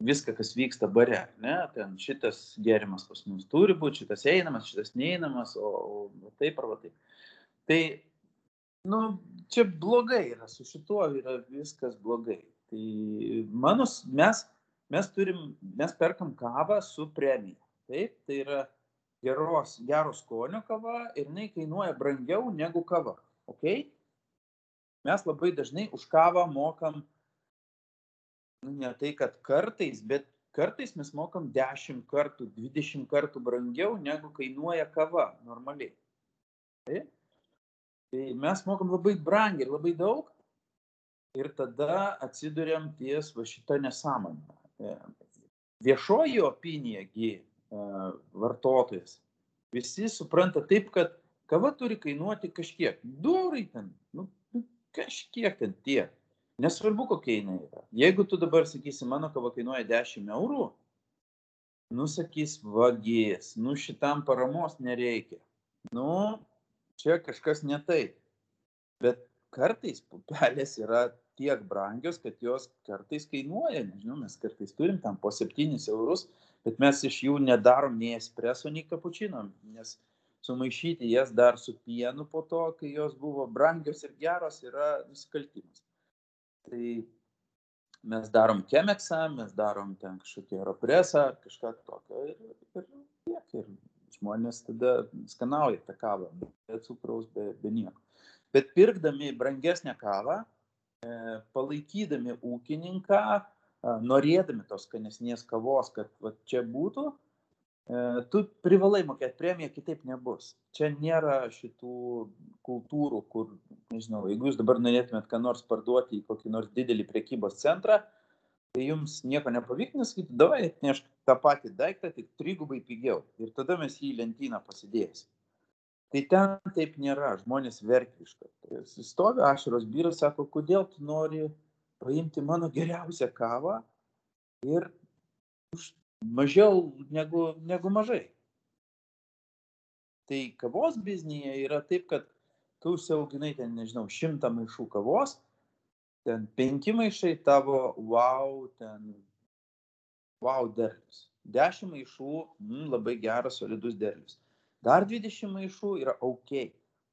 [SPEAKER 2] viską, kas vyksta bare, ne, ten šitas gėrimas pas mus turi būti, šitas einamas, šitas neinamas, o, o taip arba taip. Tai, nu, čia blogai yra, su šituo yra viskas blogai. Tai mano, mes, mes turim, mes perkam kavą su premija. Taip, tai yra geros, gero skonio kava ir jinai kainuoja brangiau negu kava. Okay? Mes labai dažnai už kavą mokam, nu, ne tai, kad kartais, bet kartais mes mokam 10 kartų, 20 kartų brangiau negu kainuoja kava normaliai. Taip? Tai mes mokam labai brangiai ir labai daug ir tada atsidurėm ties va šitą nesąmonę. Viešoji opinijagi vartotojas. Visi supranta taip, kad kava turi kainuoti kažkiek. Du eurai ten, nu, nu, kažkiek ten tiek. Nesvarbu, kokia jinai yra. Jeigu tu dabar sakysi, mano kava kainuoja 10 eurų, nusakys vagijas, nu šitam paramos nereikia. Nu, čia kažkas ne taip. Bet kartais pupelės yra tiek brangios, kad jos kartais kainuoja, nežinau, mes kartais turim tam po 7 eurus, bet mes iš jų nedarom nei espreso, nei kapučino, nes sumaišyti jas dar su pienu po to, kai jos buvo brangios ir geros, yra nusikaltimas. Tai mes darom kemeksą, mes darom ten kažkokį aeropresą, kažką tokio ir, ir tiek. Ir žmonės tada skanauja tą kavą, be cukraus, be, be nieko. Bet pirkdami brangesnę kavą, e, palaikydami ūkininką, norėdami tos skanesnės kavos, kad va, čia būtų, e, tu privalai mokėti premiją, kitaip nebus. Čia nėra šitų kultūrų, kur, nežinau, jeigu jūs dabar norėtumėt ką nors parduoti į kokį nors didelį prekybos centrą, tai jums nieko nepavyks, nes sakyti, davai atnešk tą patį daiktą, tik trigubai pigiau. Ir tada mes jį į lentyną pasidėsim. Tai ten taip nėra, žmonės verkia iš karto. Sustovi ašaros vyras, sako, kodėl tu nori paimti mano geriausią kavą ir už mažiau negu, negu mažai. Tai kavos biznėje yra taip, kad tu užsiauginai ten, nežinau, šimtą maišų kavos ten penki maišai tavo wow, ten wow derlius. Dešimt maišų, mm, labai geras, solidus derlius. Dar 20 maišų yra ok,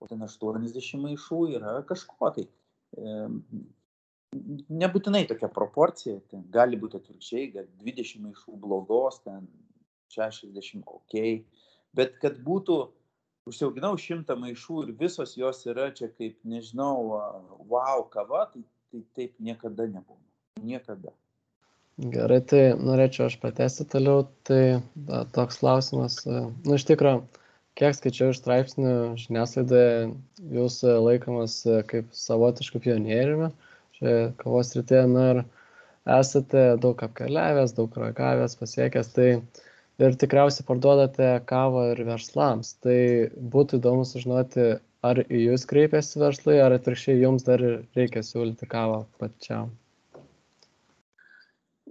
[SPEAKER 2] o ten 80 maišų yra kažko tai. Nebūtinai tokia proporcija, ten gali būti atvirkščiai, gal 20 maišų blogos, ten 60 ok, bet kad būtų užsiauginau šimtą maišų ir visos jos yra čia kaip, nežinau, wow, kava, tai, tai taip niekada nebūna. Niekada.
[SPEAKER 4] Gerai, tai norėčiau aš patesti toliau. Tai da, toks klausimas. Nu, iš tikrųjų, kiek skaičiau iš straipsnių žiniasklaidoje, jūs laikomas kaip savotiškų pionieriumi šioje kavos rytėje. Na ir esate daug apkeliavęs, daug ragavęs, pasiekęs. Tai ir tikriausiai parduodate kavą ir verslams. Tai būtų įdomu sužinoti, ar į jūs kreipiasi verslai, ar atvirkščiai jums dar reikia siūlyti kavą pačiam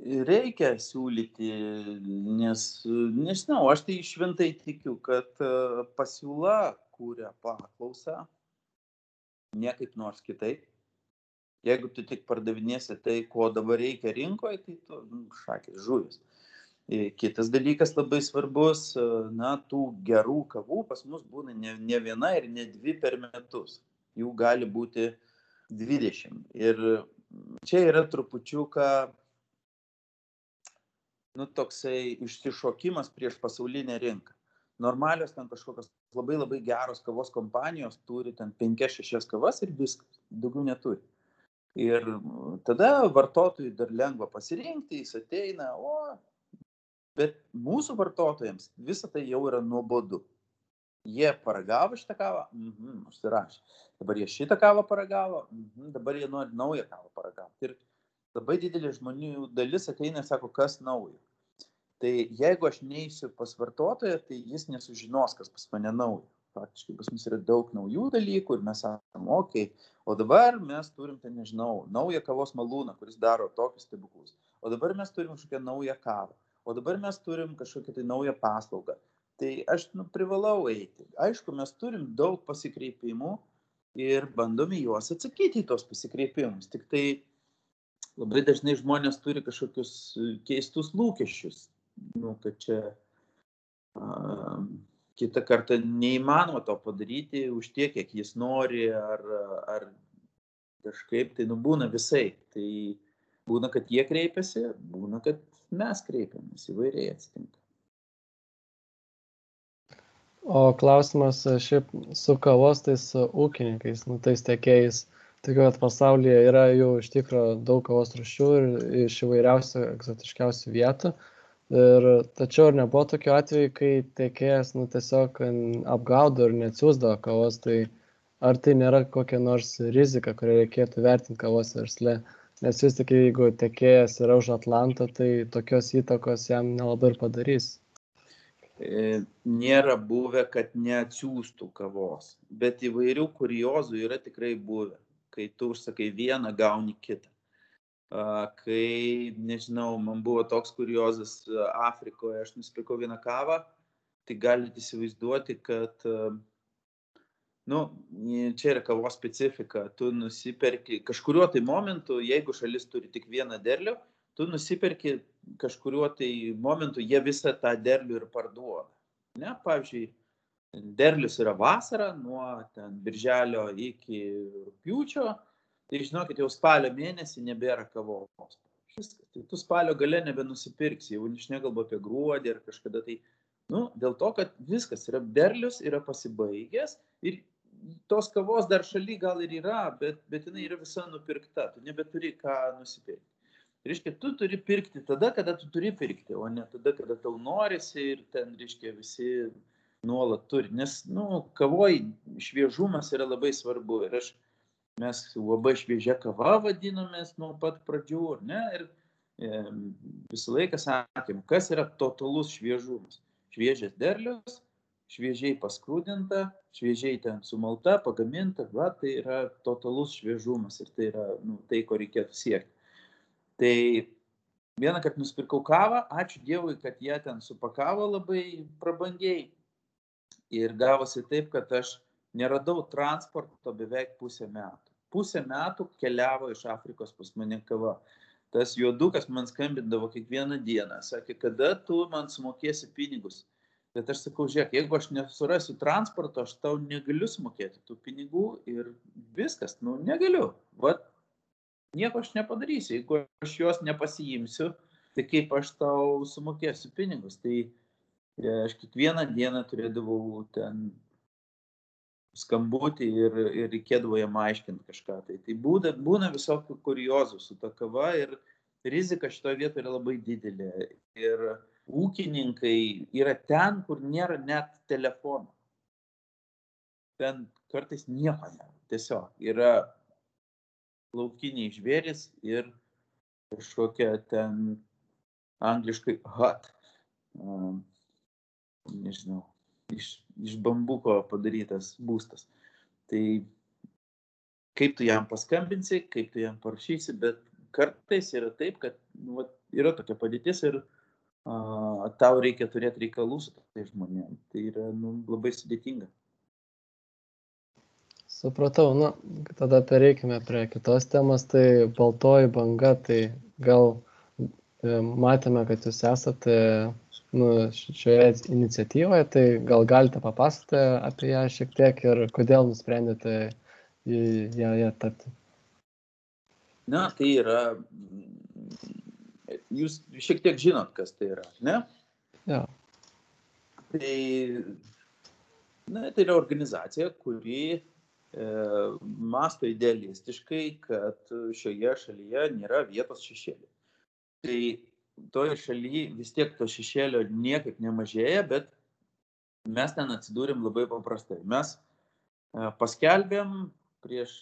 [SPEAKER 2] reikia siūlyti, nes, nežinau, aš tai šventai tikiu, kad e, pasiūla kūrė paklausą, ne kaip nors kitaip. Jeigu tu tik pardavinėsi tai, ko dabar reikia rinkoje, tai tu nu, šakės žuvis. Kitas dalykas labai svarbus, na, tų gerų kavų pas mus būna ne, ne viena ir ne dvi per metus. Jų gali būti 20. Ir čia yra trupučiuką nu, toksai išsišokimas prieš pasaulinę rinką. Normalios ten kažkokios labai labai geros kavos kompanijos turi ten 5-6 kavas ir viskas, daugiau neturi. Ir tada vartotojui dar lengva pasirinkti, jis ateina, o, bet mūsų vartotojams visa tai jau yra nuobodu. Jie paragavo šitą kavą, mhm, užsirašė. Dabar jie šitą kavą paragavo, mhm, dabar jie nori naują kavą paragauti. Ir labai didelė žmonių dalis ateina ir sako, kas naujo. Tai jeigu aš neįsiu pas vartotoją, tai jis nesužinos, kas pas mane naujo. Faktiškai pas mus yra daug naujų dalykų ir mes sakome, okei, okay, o dabar mes turim, ten nežinau, naują kavos malūną, kuris daro tokius stebuklus. O dabar mes turim kažkokią naują kavą. O dabar mes turim kažkokią tai naują paslaugą. Tai aš nu, privalau eiti. Aišku, mes turim daug pasikreipimų ir bandome juos atsakyti į tos pasikreipimus. Tik tai labai dažnai žmonės turi kažkokius e, keistus lūkesčius, nu, kad čia a, kitą kartą neįmanoma to padaryti už tiek, kiek jis nori, ar, ar kažkaip tai nubūna visai. Tai būna, kad jie kreipiasi, būna, kad mes kreipiamės, įvairiai atsitinka.
[SPEAKER 4] O klausimas šiaip su kavos tais ūkininkais, nu, tais tiekėjais, tikiu kad pasaulyje yra jau iš tikro daug kavos rūšių ir iš įvairiausių egzotiškiausių vietų. Ir tačiau ar nebuvo tokiu atveju, kai tiekėjas nu, tiesiog apgaudo ir neatsiūsdavo kavos, tai ar tai nėra kokia nors rizika, kurią reikėtų vertinti kavos versle? Nes vis tik jeigu tiekėjas yra už Atlantą, tai tokios įtakos jam nelabai ir padarys.
[SPEAKER 2] E, nėra buvę, kad neatsiųstų kavos, bet įvairių kuriozų yra tikrai buvę kai tu užsakai vieną, gauni kitą. Kai, nežinau, man buvo toks kuriozas Afrikoje, aš nusipirkau vieną kavą, tai galite įsivaizduoti, kad, nu, čia yra kavos specifika, tu nusiperki kažkuriuo tai momentu, jeigu šalis turi tik vieną derlių, tu nusiperki kažkuriuo tai momentu, jie visą tą derlių ir parduoda. Ne, pavyzdžiui, derlius yra vasara, nuo ten birželio iki rūpiučio, tai žinokit, jau spalio mėnesį nebėra kavos. Viskas. Tai tu spalio gale nebenusipirksi, jau aš nekalbu apie gruodį ar kažkada tai. Nu, dėl to, kad viskas yra derlius, yra pasibaigęs ir tos kavos dar šaly gal ir yra, bet, bet jinai yra visa nupirkta, tu nebeturi ką nusipirkti. Tai reiškia, tu turi pirkti tada, kada tu turi pirkti, o ne tada, kada tau norisi ir ten, reiškia, visi nuolat turi. Nes, nu, kavoj šviežumas yra labai svarbu. Ir aš, mes labai šviežia kava vadinomės nuo pat pradžių, ne? Ir e, visą laiką sakėm, kas yra totalus šviežumas. Šviežias derlius, šviežiai paskrūdinta, šviežiai ten sumalta, pagaminta, va, tai yra totalus šviežumas ir tai yra nu, tai, ko reikėtų siekti. Tai vieną kartą nusipirkau kavą, ačiū Dievui, kad jie ten supakavo labai prabangiai, Ir gavosi taip, kad aš neradau transporto beveik pusę metų. Pusę metų keliavo iš Afrikos pas mane kava. Tas juodukas man skambindavo kiekvieną dieną, sakė, kada tu man sumokėsi pinigus. Bet aš sakau, žiūrėk, jeigu aš nesurasiu transporto, aš tau negaliu sumokėti tų pinigų ir viskas, nu negaliu. Vat nieko aš nepadarysiu. Jeigu aš juos nepasiimsiu, tai kaip aš tau sumokėsiu pinigus. Tai aš kiekvieną dieną turėdavau ten skambutį ir, ir reikėdavo jam aiškinti kažką. Tai, tai būna, būna visokių kuriozų su ta kava ir rizika šitoje vietoje yra labai didelė. Ir ūkininkai yra ten, kur nėra net telefono. Ten kartais nieko nėra. Tiesiog yra laukiniai žvėris ir kažkokia ten angliškai hut. Um, nežinau, iš, iš bambuko padarytas būstas. Tai kaip tu jam paskambinsi, kaip tu jam parašysi, bet kartais yra taip, kad nu, va, yra tokia padėtis ir a, tau reikia turėti reikalų su tais žmonėmis. Tai yra nu, labai sudėtinga.
[SPEAKER 4] Supratau, nu, tada pereikime prie kitos temos, tai baltoji banga, tai gal e, matėme, kad jūs esate nu, šioje iniciatyvoje, tai gal galite papasakoti apie ją šiek tiek ir kodėl nusprendėte ją, ją tapti.
[SPEAKER 2] Na, tai yra, jūs šiek tiek žinot, kas tai yra, ne?
[SPEAKER 4] Ja.
[SPEAKER 2] Tai, na, tai yra organizacija, kuri e, masto idealistiškai, kad šioje šalyje nėra vietos šešėlį. Tai toje šalyje vis tiek to šešėlio niekaip nemažėja, bet mes ten atsidūrėm labai paprastai. Mes e, paskelbėm prieš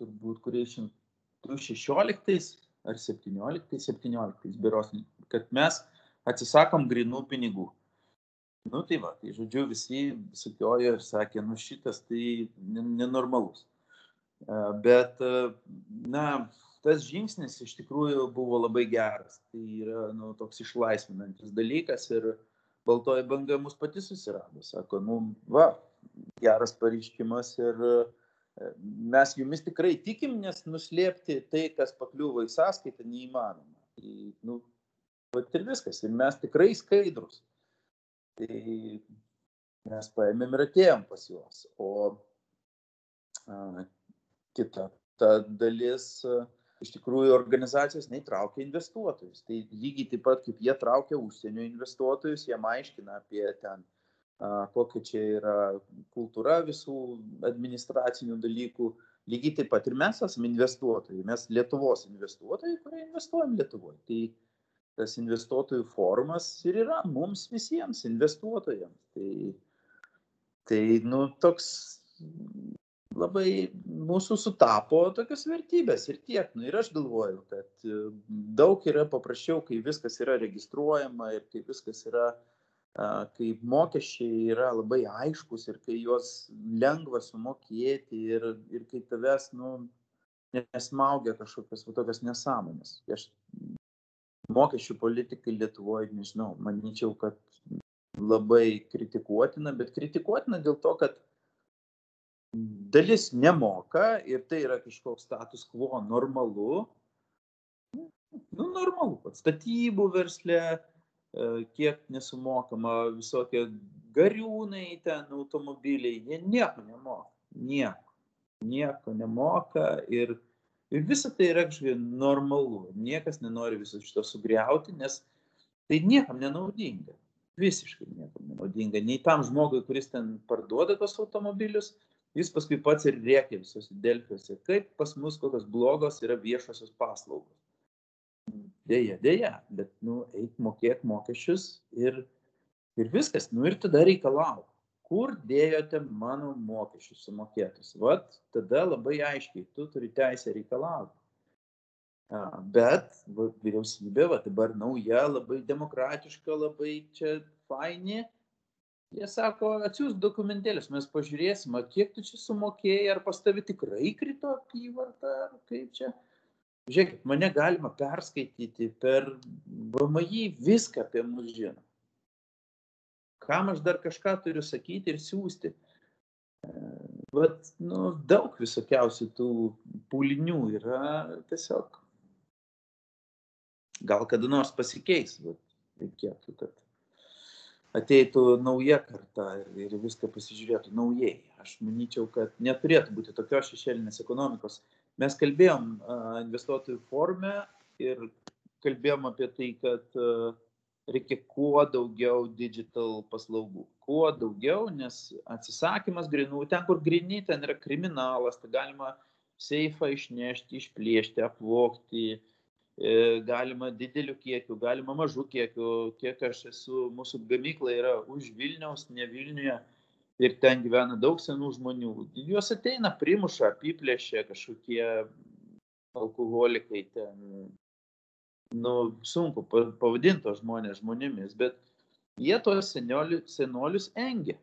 [SPEAKER 2] turbūt kuriais 16 ar 17, 17 biuros, kad mes atsisakom grinų pinigų. Nu tai va, tai žodžiu, visi sukiojo ir sakė, nu šitas tai nenormalus. E, bet, e, na, tas žingsnis iš tikrųjų buvo labai geras. Tai yra nu, toks išlaisvinantis dalykas ir baltoji banga mus pati susirado. Sako, nu, va, geras pareiškimas ir e, mes jumis tikrai tikim, nes nuslėpti tai, kas pakliuvo į sąskaitą, neįmanoma. Tai, nu, vat ir viskas. Ir mes tikrai skaidrus. Tai mes paėmėm ir atėjom pas juos. O a, kita ta dalis, a, iš tikrųjų organizacijos neįtraukia investuotojus. Tai lygiai taip pat, kaip jie traukia užsienio investuotojus, jie aiškina apie ten, kokia čia yra kultūra visų administracinių dalykų. Lygiai taip pat ir mes esame investuotojai, mes Lietuvos investuotojai, kurie investuojam Lietuvoje. Tai tas investuotojų forumas ir yra mums visiems investuotojams. Tai, tai nu, toks labai mūsų sutapo tokios vertybės ir tiek. Nu, ir aš galvoju, kad e, daug yra paprasčiau, kai viskas yra registruojama ir kai viskas yra, kai mokesčiai yra labai aiškus ir kai juos lengva sumokėti ir, ir kai tavęs nu, nesmaugia kažkokios va, tokios nesąmonės. Aš mokesčių politikai Lietuvoje, nežinau, manyčiau, kad labai kritikuotina, bet kritikuotina dėl to, kad dalis nemoka ir tai yra kažkoks status quo normalu. Nu, normalu, kad statybų versle, e, kiek nesumokama visokie gariūnai ten automobiliai, jie nieko nemoka. Nieko. Nieko nemoka ir, ir visa tai yra kažkaip normalu. Niekas nenori viso šito sugriauti, nes tai niekam nenaudinga. Visiškai niekam nenaudinga. Nei tam žmogui, kuris ten parduoda tos automobilius, jis paskui pats ir rėkia visose delfiuose, kaip pas mus kokios blogos yra viešosios paslaugos. Deja, deja, bet, nu, eik mokėk mokesčius ir, ir viskas, nu ir tada reikalau. Kur dėjote mano mokesčius sumokėtus? Vat tada labai aiškiai, tu turi teisę reikalauti. Bet va, vyriausybė, va, dabar nauja, labai demokratiška, labai čia faini, Jie sako, atsiūs dokumentėlius, mes pažiūrėsim, kiek tu čia sumokėjai, ar pas tavi tikrai krito apyvarta, ar kaip čia. Žiūrėkit, mane galima perskaityti per VMI viską apie mus žino. Kam aš dar kažką turiu sakyti ir siūsti. Bet, nu, daug visokiausių tų pūlinių yra tiesiog. Gal kada nors pasikeis, bet reikėtų, kad ateitų nauja karta ir viską pasižiūrėtų naujai. Aš manyčiau, kad neturėtų būti tokios šešėlinės ekonomikos. Mes kalbėjom investuotojų forume ir kalbėjom apie tai, kad reikia kuo daugiau digital paslaugų. Kuo daugiau, nes atsisakymas grinų, ten kur grini, ten yra kriminalas, tai galima seifą išnešti, išplėšti, apvokti, e, galima dideliu kiekiu, galima mažu kiekiu, kiek aš esu, mūsų gamykla yra už Vilniaus, ne Vilniuje ir ten gyvena daug senų žmonių. Juos ateina, primuša, apiplėšia kažkokie alkoholikai ten nu, sunku pavadinti tos žmonės žmonėmis, bet jie tos senolius, engia.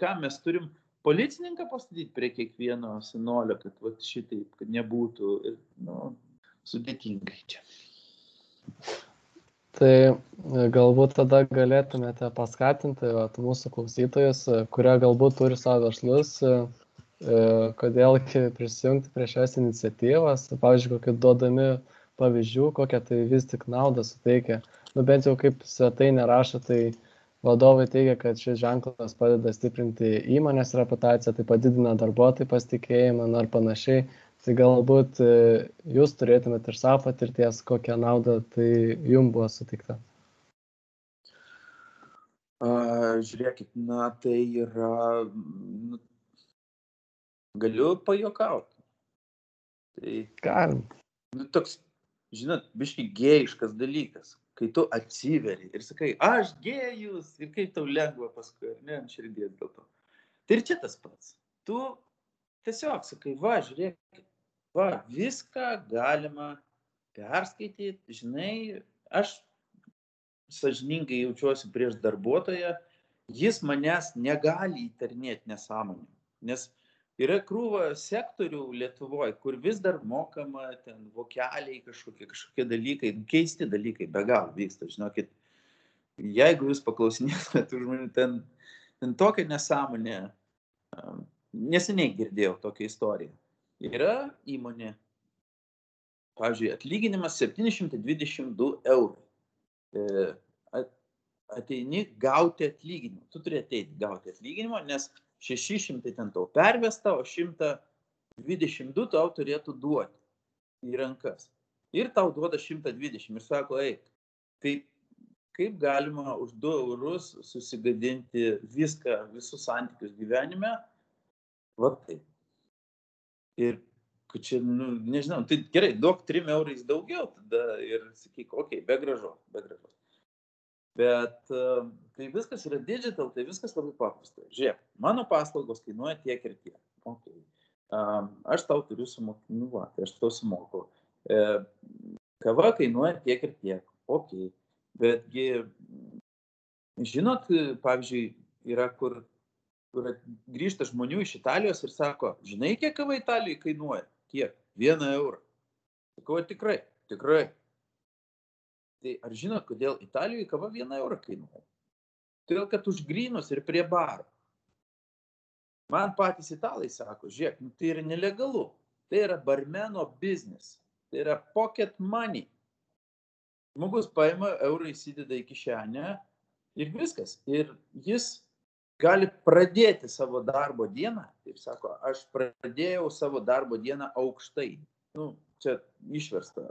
[SPEAKER 2] Ką mes turim policininką pastatyti prie kiekvieno senolio, kad va, šitaip, kad nebūtų ir, nu, sudėtingai čia.
[SPEAKER 4] Tai e, galbūt tada galėtumėte paskatinti vat, mūsų klausytojus, e, kurie galbūt turi savo verslus, e, kodėl prisijungti prie šios iniciatyvos, pavyzdžiui, kokie duodami pavyzdžių, kokią tai vis tik naudą suteikia. Nu, bent jau kaip svetainė rašo, tai vadovai teigia, kad šis ženklas padeda stiprinti įmonės reputaciją, tai padidina darbuotojų pasitikėjimą ar panašiai. Tai galbūt e, jūs turėtumėte ir savo patirties, kokią naudą tai jums buvo suteikta.
[SPEAKER 2] Žiūrėkit, na tai yra, nu, Galiu pajokauti.
[SPEAKER 4] Tai. Galim.
[SPEAKER 2] Nu, toks, žinot, biškai gėjiškas dalykas, kai tu atsiveri ir sakai, aš gėjus ir kaip tau lengva paskui, ne, ant širdies dėl to. Tai ir čia tas pats. Tu tiesiog sakai, va, žiūrėk, va, viską galima perskaityti, žinai, aš sažiningai jaučiuosi prieš darbuotoją, jis manęs negali įtarnėti nesąmonį. Nes yra krūva sektorių Lietuvoje, kur vis dar mokama ten vokeliai kažkokie, kažkokie dalykai, keisti dalykai be galo vyksta, žinokit. Jeigu jūs paklausinėtumėte tų žmonių, ten, ten tokia nesąmonė, neseniai girdėjau tokią istoriją. Yra įmonė, pavyzdžiui, atlyginimas 722 eurų. E, ateini gauti atlyginimą. Tu turi ateiti gauti atlyginimą, nes 600 ten tau pervesta, o 122 tau turėtų duoti į rankas. Ir tau duoda 120 ir sako, eik, tai kaip galima už 2 eurus susigadinti viską, visus santykius gyvenime, va taip. Ir kad čia, nu, nežinau, tai gerai, duok 3 eurais daugiau tada ir sakyk, okei, okay, be gražos, be gražos. Bet kai viskas yra digital, tai viskas labai paprasta. Žiūrėk, mano paslaugos kainuoja tiek ir tiek. Okay. Aš tau turiu sumokyti, nu va, tai aš tau sumoku. E, kava kainuoja tiek ir tiek. Ok. Betgi, žinot, pavyzdžiui, yra kur, kur grįžta žmonių iš Italijos ir sako, žinai, kiek kava Italijoje kainuoja? Kiek? Vieną eurą. Sakau, tikrai, tikrai. Tai ar žinot, kodėl Italijoje kava vieną eurą kainuoja? Todėl, kad už grinus ir prie baro. Man patys italai sako, žiūrėk, nu, tai yra nelegalu. Tai yra barmeno biznis. Tai yra pocket money. Žmogus paima eurą, įsideda į kišenę ir viskas. Ir jis gali pradėti savo darbo dieną. Taip sako, aš pradėjau savo darbo dieną aukštai. Nu, čia išversta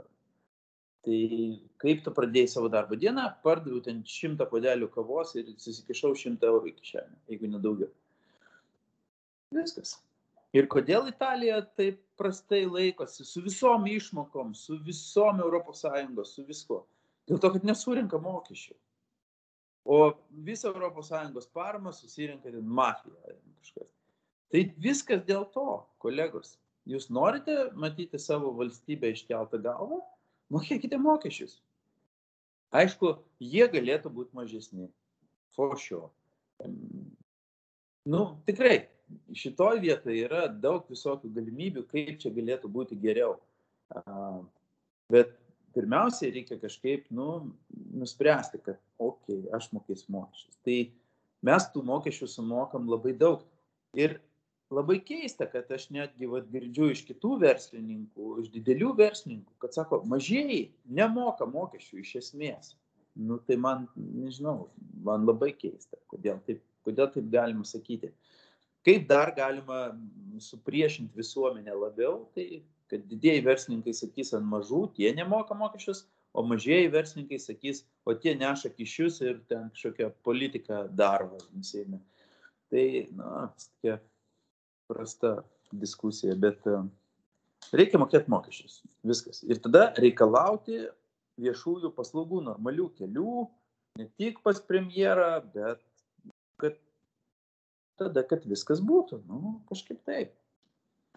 [SPEAKER 2] Tai kaip tu pradėjai savo darbo dieną, pardaviau ten šimtą podelių kavos ir susikišau šimtą eurų į kišenę, jeigu nedaugiau. Viskas. Ir kodėl Italija taip prastai laikosi su visom išmokom, su visom ES, su visko? Dėl to, kad nesurinka mokesčių. O visą ES paramą susirinka ten mafija kažkas. Tai viskas dėl to, kolegos. Jūs norite matyti savo valstybę iškeltą galvą? Mokėkite mokesčius. Aišku, jie galėtų būti mažesni. For sure. Nu, tikrai, šitoj vietoje yra daug visokių galimybių, kaip čia galėtų būti geriau. Bet pirmiausiai reikia kažkaip, nu, nuspręsti, kad, okei, okay, aš mokėsiu mokesčius. Tai mes tų mokesčių sumokam labai daug. Ir labai keista, kad aš netgi vat, girdžiu iš kitų verslininkų, iš didelių verslininkų, kad sako, mažieji nemoka mokesčių iš esmės. Nu, tai man, nežinau, man labai keista, kodėl taip, kodėl taip galima sakyti. Kaip dar galima supriešinti visuomenę labiau, tai kad didieji verslininkai sakys ant mažų, tie nemoka mokesčius, o mažieji verslininkai sakys, o tie neša kišius ir ten kažkokią politiką daro. Tai, na, tokia prasta diskusija, bet uh, reikia mokėti mokesčius. Viskas. Ir tada reikalauti viešųjų paslaugų normalių kelių, ne tik pas premjerą, bet kad tada, kad viskas būtų. Nu, kažkaip taip.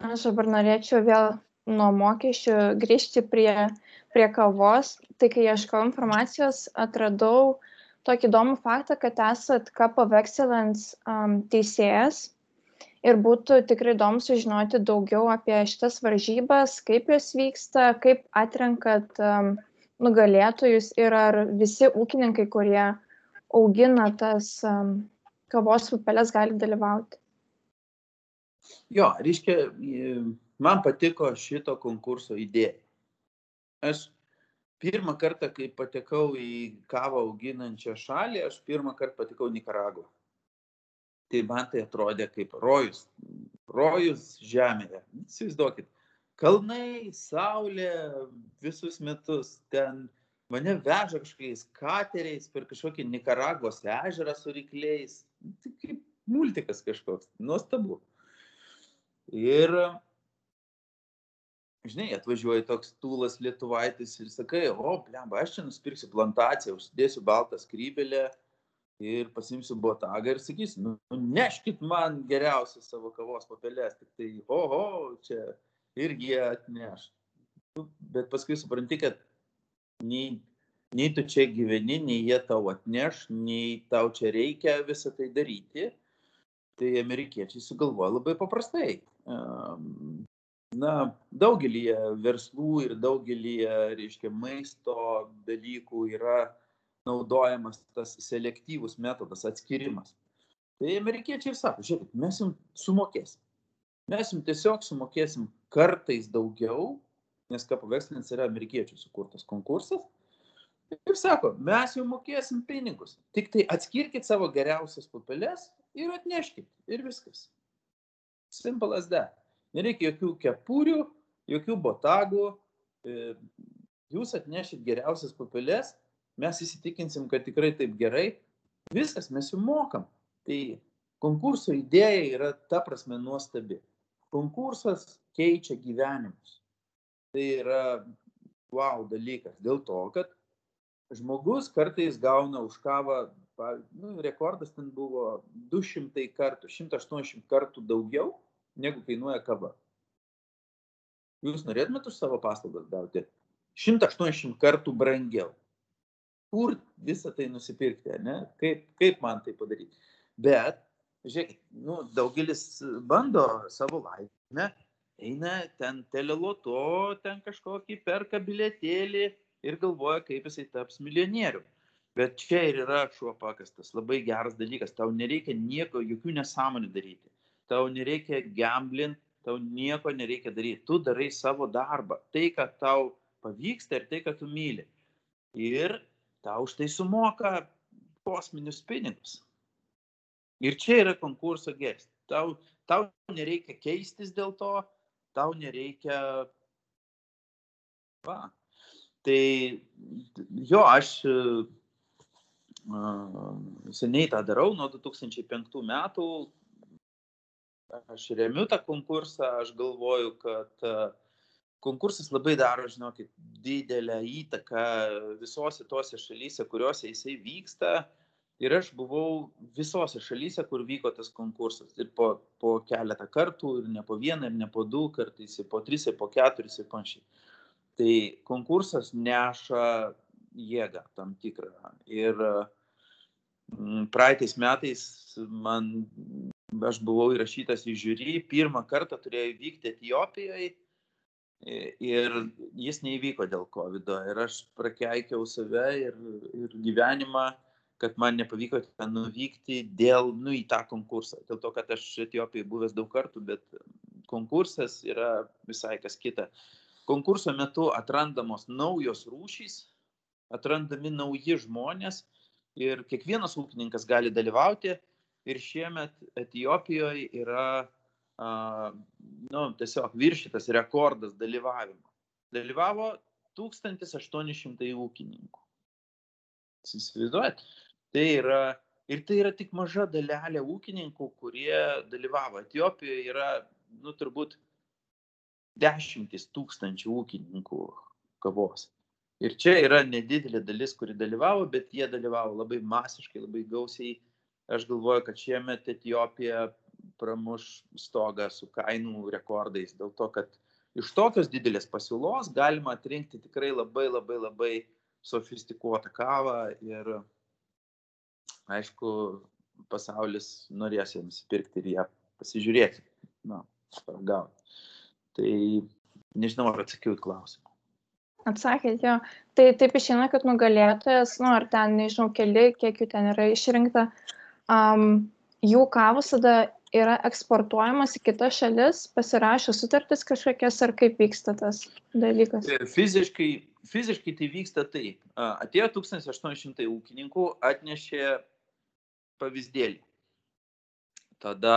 [SPEAKER 5] Aš dabar norėčiau vėl nuo mokesčių grįžti prie, prie kavos. Tai kai ieškau informacijos, atradau tokį įdomų faktą, kad esat Cup of Excellence um, teisėjas ir būtų tikrai įdomu sužinoti daugiau apie šitas varžybas, kaip jos vyksta, kaip atrenkat um, nugalėtojus ir ar visi ūkininkai, kurie augina tas um, kavos pupelės, gali dalyvauti.
[SPEAKER 2] Jo, reiškia, man patiko šito konkurso idėja. Aš pirmą kartą, kai patekau į kavą auginančią šalį, aš pirmą kartą patekau Nikaragų tai man tai atrodė kaip rojus. Rojus žemėje. Įsivaizduokit, kalnai, saulė visus metus ten mane veža kažkokiais kateriais per kažkokį Nikaragvos ežerą su rykliais. Tai kaip multikas kažkoks. Nuostabu. Ir, žinai, atvažiuoja toks tūlas lietuvaitis ir sakai, o, blemba, aš čia nusipirksiu plantaciją, užsidėsiu baltą skrybelę, ir pasimsiu botagą ir sakysiu, nu, nu, neškit man geriausias savo kavos papelės, tik tai, oho, čia irgi jie atneš. Nu, bet paskui supranti, kad nei, nei tu čia gyveni, nei jie tau atneš, nei tau čia reikia visą tai daryti. Tai amerikiečiai sugalvoja labai paprastai. Na, daugelį verslų ir daugelį, reiškia, maisto dalykų yra naudojamas tas selektyvus metodas, atskirimas. Tai amerikiečiai sako, žiūrėkit, mes jums sumokėsim. Mes jums tiesiog sumokėsim kartais daugiau, nes Kapo Vekslinis yra amerikiečių sukurtas konkursas. Ir sako, mes jau mokėsim pinigus. Tik tai atskirkit savo geriausias pupelės ir atneškit. Ir viskas. Simple as that. Nereikia jokių kepurių, jokių botagų. E, jūs atnešit geriausias pupelės mes įsitikinsim, kad tikrai taip gerai, viskas mes jums mokam. Tai konkurso idėja yra ta prasme nuostabi. Konkursas keičia gyvenimus. Tai yra wow dalykas. Dėl to, kad žmogus kartais gauna už kavą, nu, rekordas ten buvo 200 kartų, 180 kartų daugiau, negu kainuoja kava. Jūs norėtumėte už savo paslaugas gauti 180 kartų brangiau kur visą tai nusipirkti, ne? Kaip, kaip man tai padaryti. Bet, žiūrėkit, nu, daugelis bando savo laimę, eina ten teleloto, ten kažkokį perka biletėlį ir galvoja, kaip jisai taps milijonieriu. Bet čia ir yra šuo pakastas, labai geras dalykas, tau nereikia nieko, jokių nesąmonių daryti, tau nereikia gamblint, tau nieko nereikia daryti, tu darai savo darbą, tai, kad tau pavyksta ir tai, kad tu myli. Ir tau už tai sumoka kosminius pinigus. Ir čia yra konkurso geras. Tau, tau nereikia keistis dėl to, tau nereikia. Va. Tai jo, aš uh, seniai tą darau, nuo 2005 metų. Aš remiu tą konkursą, aš galvoju, kad uh, konkursas labai daro, žinokit, didelę įtaką visose tose šalyse, kuriuose jisai vyksta. Ir aš buvau visose šalyse, kur vyko tas konkursas. Ir po, po keletą kartų, ir ne po vieną, ir ne po du, kartais ir po tris, ir po keturis, ir panašiai. Tai konkursas neša jėgą tam tikrą. Ir mm, praeitais metais man, aš buvau įrašytas į žiūrį, pirmą kartą turėjau vykti Etijopijoje Ir jis neįvyko dėl COVID. Ir aš prakeikiau save ir, ir gyvenimą, kad man nepavyko ten nuvykti dėl, nu, į tą konkursą. Dėl to, kad aš Etijopijai buvęs daug kartų, bet konkursas yra visai kas kita. Konkurso metu atrandamos naujos rūšys, atrandami nauji žmonės ir kiekvienas ūkininkas gali dalyvauti. Ir šiemet Etijopijoje yra nu, tiesiog viršytas rekordas dalyvavimo. Dalyvavo 1800 ūkininkų. Įsivaizduojat? Tai yra, ir tai yra tik maža dalelė ūkininkų, kurie dalyvavo. Etijopijoje yra, nu, turbūt dešimtis tūkstančių ūkininkų kavos. Ir čia yra nedidelė dalis, kuri dalyvavo, bet jie dalyvavo labai masiškai, labai gausiai. Aš galvoju, kad šiemet Etijopija pramuš stogą su kainų rekordais, dėl to, kad iš tokios didelės pasiūlos galima atrinkti tikrai labai labai labai sofistikuotą kavą ir aišku, pasaulis norės jiems pirkti ir ją pasižiūrėti, na, paragauti. Tai nežinau, ar atsakiau į klausimą.
[SPEAKER 5] Atsakėt, jo. Tai taip išeina, kad nugalėtojas, nu, ar ten, nežinau, keli, kiek jų ten yra išrinkta, um, jų kavos tada yra eksportuojamas į kitas šalis, pasirašo sutartis kažkokias, ar kaip vyksta tas dalykas?
[SPEAKER 2] E, fiziškai, fiziškai tai vyksta taip. Atėjo 1800 ūkininkų, atnešė pavyzdėlį. Tada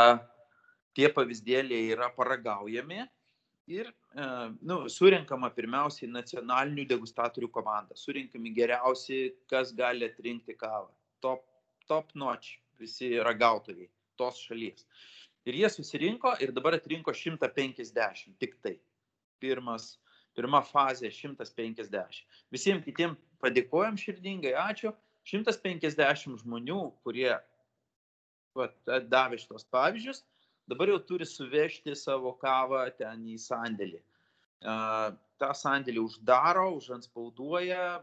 [SPEAKER 2] tie pavyzdėliai yra paragaujami ir e, nu, surinkama pirmiausiai nacionalinių degustatorių komanda. Surinkami geriausi, kas gali atrinkti kavą. Top, top notch, visi ragautojai tos šalies. Ir jie susirinko ir dabar atrinko 150 tik tai. Pirmas, pirma fazė 150. Visiems kitiems padėkojom širdingai, ačiū. 150 žmonių, kurie va, davė šitos pavyzdžius, dabar jau turi suvežti savo kavą ten į sandėlį. Tą sandėlį uždaro, užanspauduoja,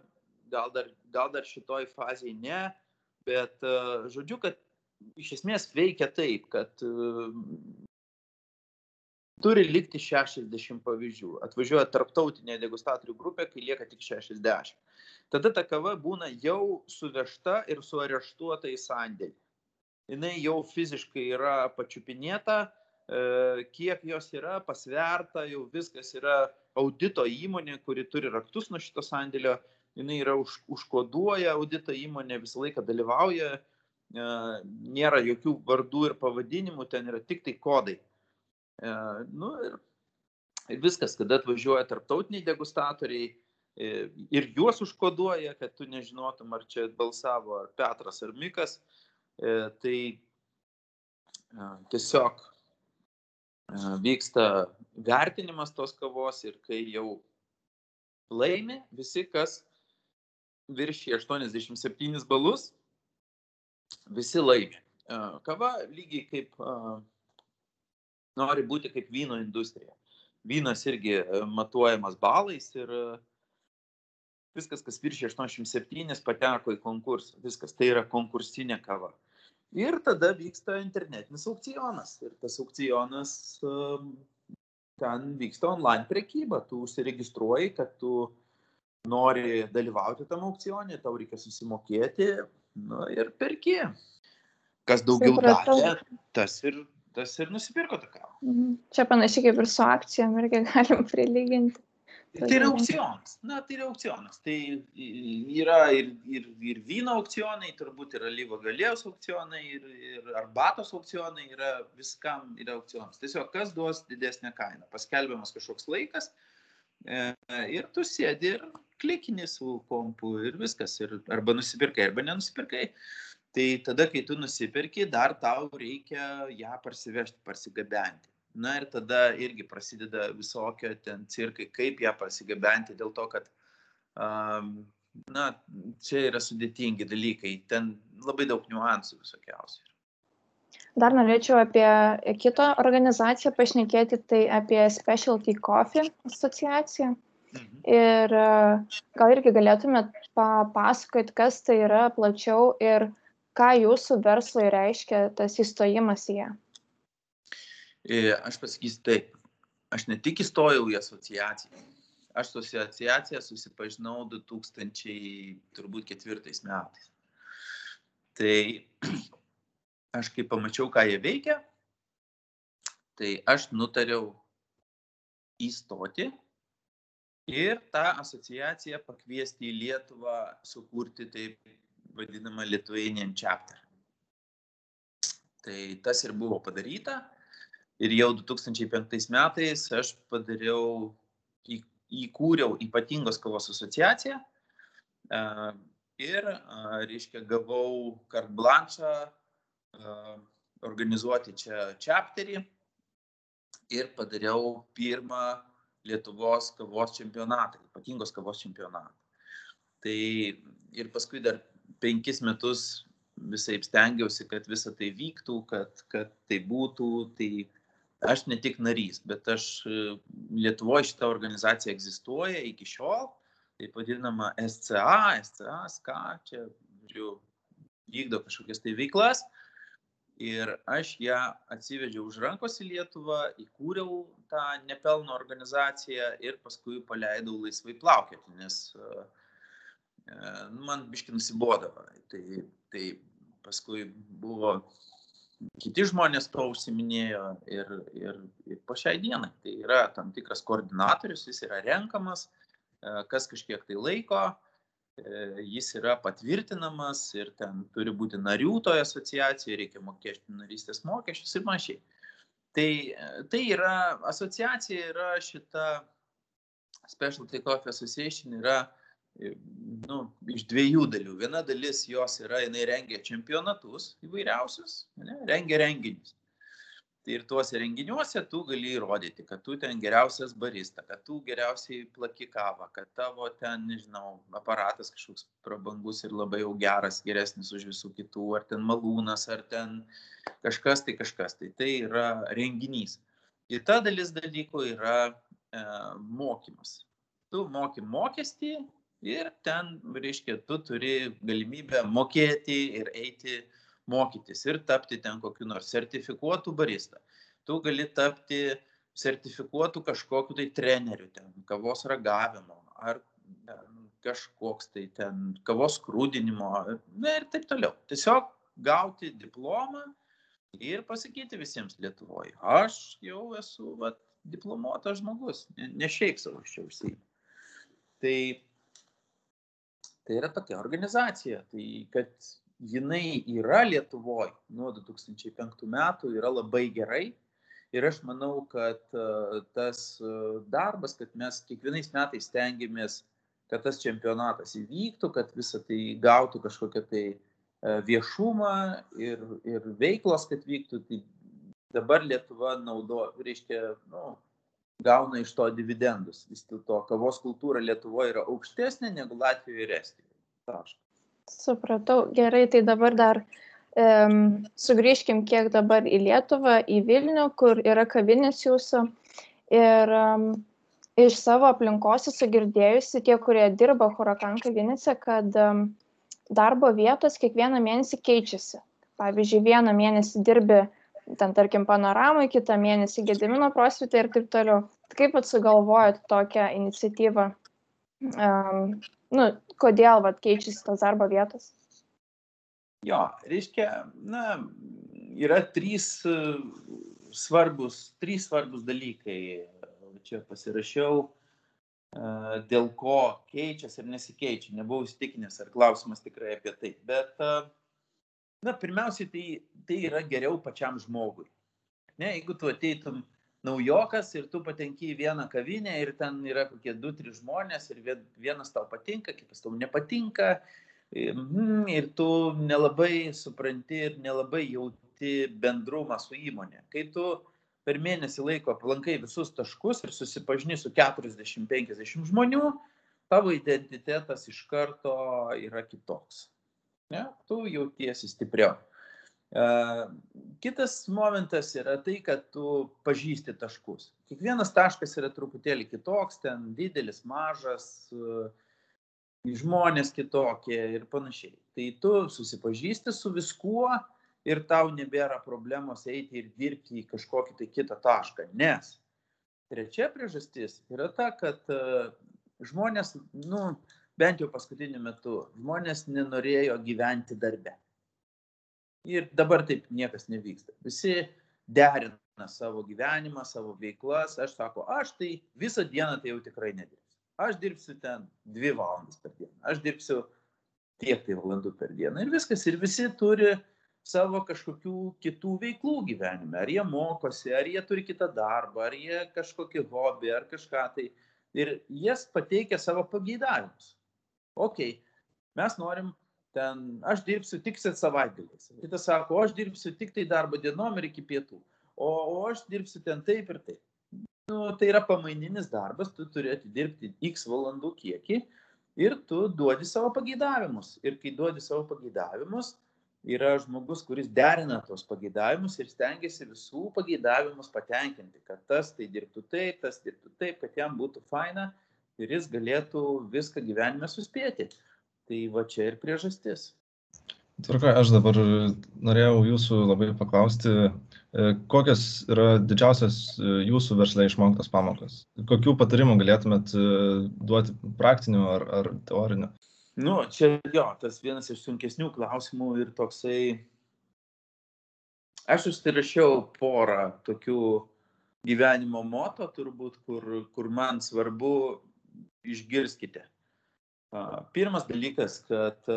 [SPEAKER 2] gal dar, gal dar šitoj fazėje ne, bet žodžiu, kad iš esmės veikia taip, kad e, turi likti 60 pavyzdžių. Atvažiuoja tarptautinė degustatorių grupė, kai lieka tik 60. Tada ta kava būna jau suvežta ir suareštuota į sandėlį. Jis jau fiziškai yra pačiupinėta, e, kiek jos yra pasverta, jau viskas yra audito įmonė, kuri turi raktus nuo šito sandėlio, jinai yra už, užkoduoja audito įmonė, visą laiką dalyvauja nėra jokių vardų ir pavadinimų, ten yra tik tai kodai. Nu, ir, ir viskas, kada atvažiuoja tarptautiniai degustatoriai ir juos užkoduoja, kad tu nežinotum, ar čia balsavo ar Petras ar Mikas, tai tiesiog vyksta vertinimas tos kavos ir kai jau laimi visi, kas viršė 87 balus, visi laimi. Kava lygiai kaip nori būti kaip vyno industrija. Vynas irgi matuojamas balais ir viskas, kas viršė 87, pateko į konkursą. Viskas tai yra konkursinė kava. Ir tada vyksta internetinis aukcionas. Ir tas aukcionas ten vyksta online prekyba. Tu užsiregistruoji, kad tu nori dalyvauti tam aukcionė, tau reikia susimokėti, nu ir perki. Kas daugiau davė, tas ir, tas ir nusipirko tą kavą.
[SPEAKER 5] Mhm. Čia panašiai kaip ir su akcijom irgi *laughs* galim prilyginti.
[SPEAKER 2] Tai yra aukcionas. Na, tai yra aukcionas. Tai yra ir, ir, ir vyno aukcionai, turbūt yra lyvo galėjos aukcionai, ir, ir arbatos aukcionai, yra viskam yra aukcionas. Tiesiog kas duos didesnę kainą. Paskelbiamas kažkoks laikas e, ir tu sėdi ir klikini su kompu ir viskas. Ir arba nusipirkai, arba nenusipirkai. Tai tada, kai tu nusipirki, dar tau reikia ją parsivežti, parsigabenti. Na ir tada irgi prasideda visokio ten cirkai, kaip ją parsigabenti, dėl to, kad, na, čia yra sudėtingi dalykai, ten labai daug niuansų visokiausių.
[SPEAKER 5] Dar norėčiau apie kitą organizaciją pašnekėti, tai apie Specialty Coffee asociaciją. Mhm. Ir e, gal irgi galėtumėt papasakoti, kas tai yra plačiau ir ką jūsų verslui reiškia tas įstojimas į ją.
[SPEAKER 2] E, aš pasakysiu taip, aš ne tik įstojau į asociaciją, aš su asociacija susipažinau 2004 metais. Tai *clears throat* aš kai pamačiau, ką jie veikia, tai aš nutariau įstoti ir tą asociaciją pakviesti į Lietuvą sukurti taip vadinamą Lithuanian chapter. Tai tas ir buvo padaryta Ir jau 2005 metais aš padariau, įkūriau ypatingos kavos asociaciją ir, reiškia, gavau kart blanšą organizuoti čia čapterį ir padariau pirmą Lietuvos kavos čempionatą, ypatingos kavos čempionatą. Tai ir paskui dar penkis metus visai stengiausi, kad visa tai vyktų, kad, kad tai būtų. Tai aš ne tik narys, bet aš Lietuvoje šita organizacija egzistuoja iki šiol, taip vadinama SCA, SCA, SCA, čia, žiūrėjau, vykdo kažkokias tai veiklas. Ir aš ją atsivežiau už rankos į Lietuvą, įkūriau tą nepelno organizaciją ir paskui paleidau laisvai plaukioti, nes uh, man biški nusibodavo. Tai, tai paskui buvo kiti žmonės to užsiminėjo ir, ir, ir po šiai dienai. Tai yra tam tikras koordinatorius, jis yra renkamas, kas kažkiek tai laiko, jis yra patvirtinamas ir ten turi būti narių toje asociacijoje, reikia mokėti narystės mokesčius ir panašiai. Tai, tai yra, asociacija yra šita Specialty Coffee Association yra uh, nu, iš dviejų dalių. Viena dalis jos yra, jinai rengia čempionatus įvairiausius, ne, rengia renginius. Ir tuose renginiuose tu gali įrodyti, kad tu ten geriausias barista, kad tu geriausiai plaki kavą, kad tavo ten, nežinau, aparatas kažkoks prabangus ir labai jau geras, geresnis už visų kitų, ar ten malūnas, ar ten kažkas tai kažkas. Tai tai yra renginys. Kita dalis dalykų yra e, mokymas. Tu moki mokestį ir ten, reiškia, tu turi galimybę mokėti ir eiti mokytis ir tapti ten kokiu nors sertifikuotų barista. Tu gali tapti sertifikuotų kažkokiu tai treneriu, ten kavos ragavimo ar kažkoks tai ten kavos krūdinimo, na ir taip toliau. Tiesiog gauti diplomą ir pasakyti visiems Lietuvoje, aš jau esu vat, diplomuotas žmogus, ne, ne šiaip savo aš čia užsiimu. Tai Tai yra tokia organizacija. Tai kad jinai yra Lietuvoje nuo 2005 metų yra labai gerai. Ir aš manau, kad tas darbas, kad mes kiekvienais metais stengiamės, kad tas čempionatas įvyktų, kad visa tai gautų kažkokią tai viešumą ir, ir veiklos, kad vyktų, tai dabar Lietuva naudo, reiškia, nu, gauna iš to dividendus. Vis dėlto kavos kultūra Lietuvoje yra aukštesnė negu Latvijoje ir Estijoje. Taškas.
[SPEAKER 5] Supratau, gerai, tai dabar dar um, sugrįžkim kiek dabar į Lietuvą, į Vilnių, kur yra kavinės jūsų. Ir um, iš savo aplinkos esu girdėjusi, tie, kurie dirba Hurakan kavinėse, kad um, darbo vietos kiekvieną mėnesį keičiasi. Pavyzdžiui, vieną mėnesį dirbi ten tarkim panoramai, kitą mėnesį Gedimino prosvitą ir taip toliau. Kaip atsigalvojot tokią iniciatyvą? Um, nu, kodėl vat, keičiasi tos darbo vietos?
[SPEAKER 2] Jo, reiškia, na, yra trys svarbus, trys svarbus dalykai. Čia pasirašiau, dėl ko keičiasi ir nesikeičia. Nebuvau įstikinęs, ar klausimas tikrai apie tai. Bet na, pirmiausiai, tai, tai yra geriau pačiam žmogui. Ne, jeigu tu ateitum naujokas ir tu patenki į vieną kavinę ir ten yra kokie du, trys žmonės ir vienas tau patinka, kitas tau nepatinka mhm, ir tu nelabai supranti ir nelabai jauti bendrumą su įmonė. Kai tu per mėnesį laiko aplankai visus taškus ir susipažini su 40-50 žmonių, tavo identitetas iš karto yra kitoks ne, tu jautiesi stipriau. Kitas momentas yra tai, kad tu pažįsti taškus. Kiekvienas taškas yra truputėlį kitoks, ten didelis, mažas, žmonės kitokie ir panašiai. Tai tu susipažįsti su viskuo ir tau nebėra problemos eiti ir dirbti į kažkokį tai kitą tašką. Nes trečia priežastis yra ta, kad žmonės, nu, bent jau paskutiniu metu, žmonės nenorėjo gyventi darbe. Ir dabar taip niekas nevyksta. Visi derina savo gyvenimą, savo veiklas. Aš sako, aš tai visą dieną tai jau tikrai nedirbsiu. Aš dirbsiu ten dvi valandas per dieną. Aš dirbsiu tiek tai valandų per dieną. Ir viskas. Ir visi turi savo kažkokių kitų veiklų gyvenime. Ar jie mokosi, ar jie turi kitą darbą, ar jie kažkokį hobį, ar kažką tai. Ir jas pateikia savo pageidavimus. Ok, mes norim ten, aš dirbsiu tik savaitgaliais. Kitas sako, aš dirbsiu tik tai darbo dienom ir iki pietų. O, o aš dirbsiu ten taip ir taip. Nu, tai yra pamaininis darbas, tu turi atidirbti x valandų kiekį ir tu duodi savo pageidavimus. Ir kai duodi savo pageidavimus, yra žmogus, kuris derina tos pageidavimus ir stengiasi visų pageidavimus patenkinti, kad tas tai dirbtų taip, tas dirbtų taip, kad jam būtų faina ir jis galėtų viską gyvenime suspėti. Tai va čia ir priežastis.
[SPEAKER 6] Tvarka, aš dabar norėjau jūsų labai paklausti, e, kokios yra didžiausias e, jūsų versle išmoktas pamokas? Kokių patarimų galėtumėt e, duoti praktinių ar, ar teorinių?
[SPEAKER 2] Nu, čia jo, tas vienas iš sunkesnių klausimų ir toksai. Aš užsirašiau porą tokių gyvenimo moto, turbūt, kur, kur man svarbu išgirskite. Pirmas dalykas, kad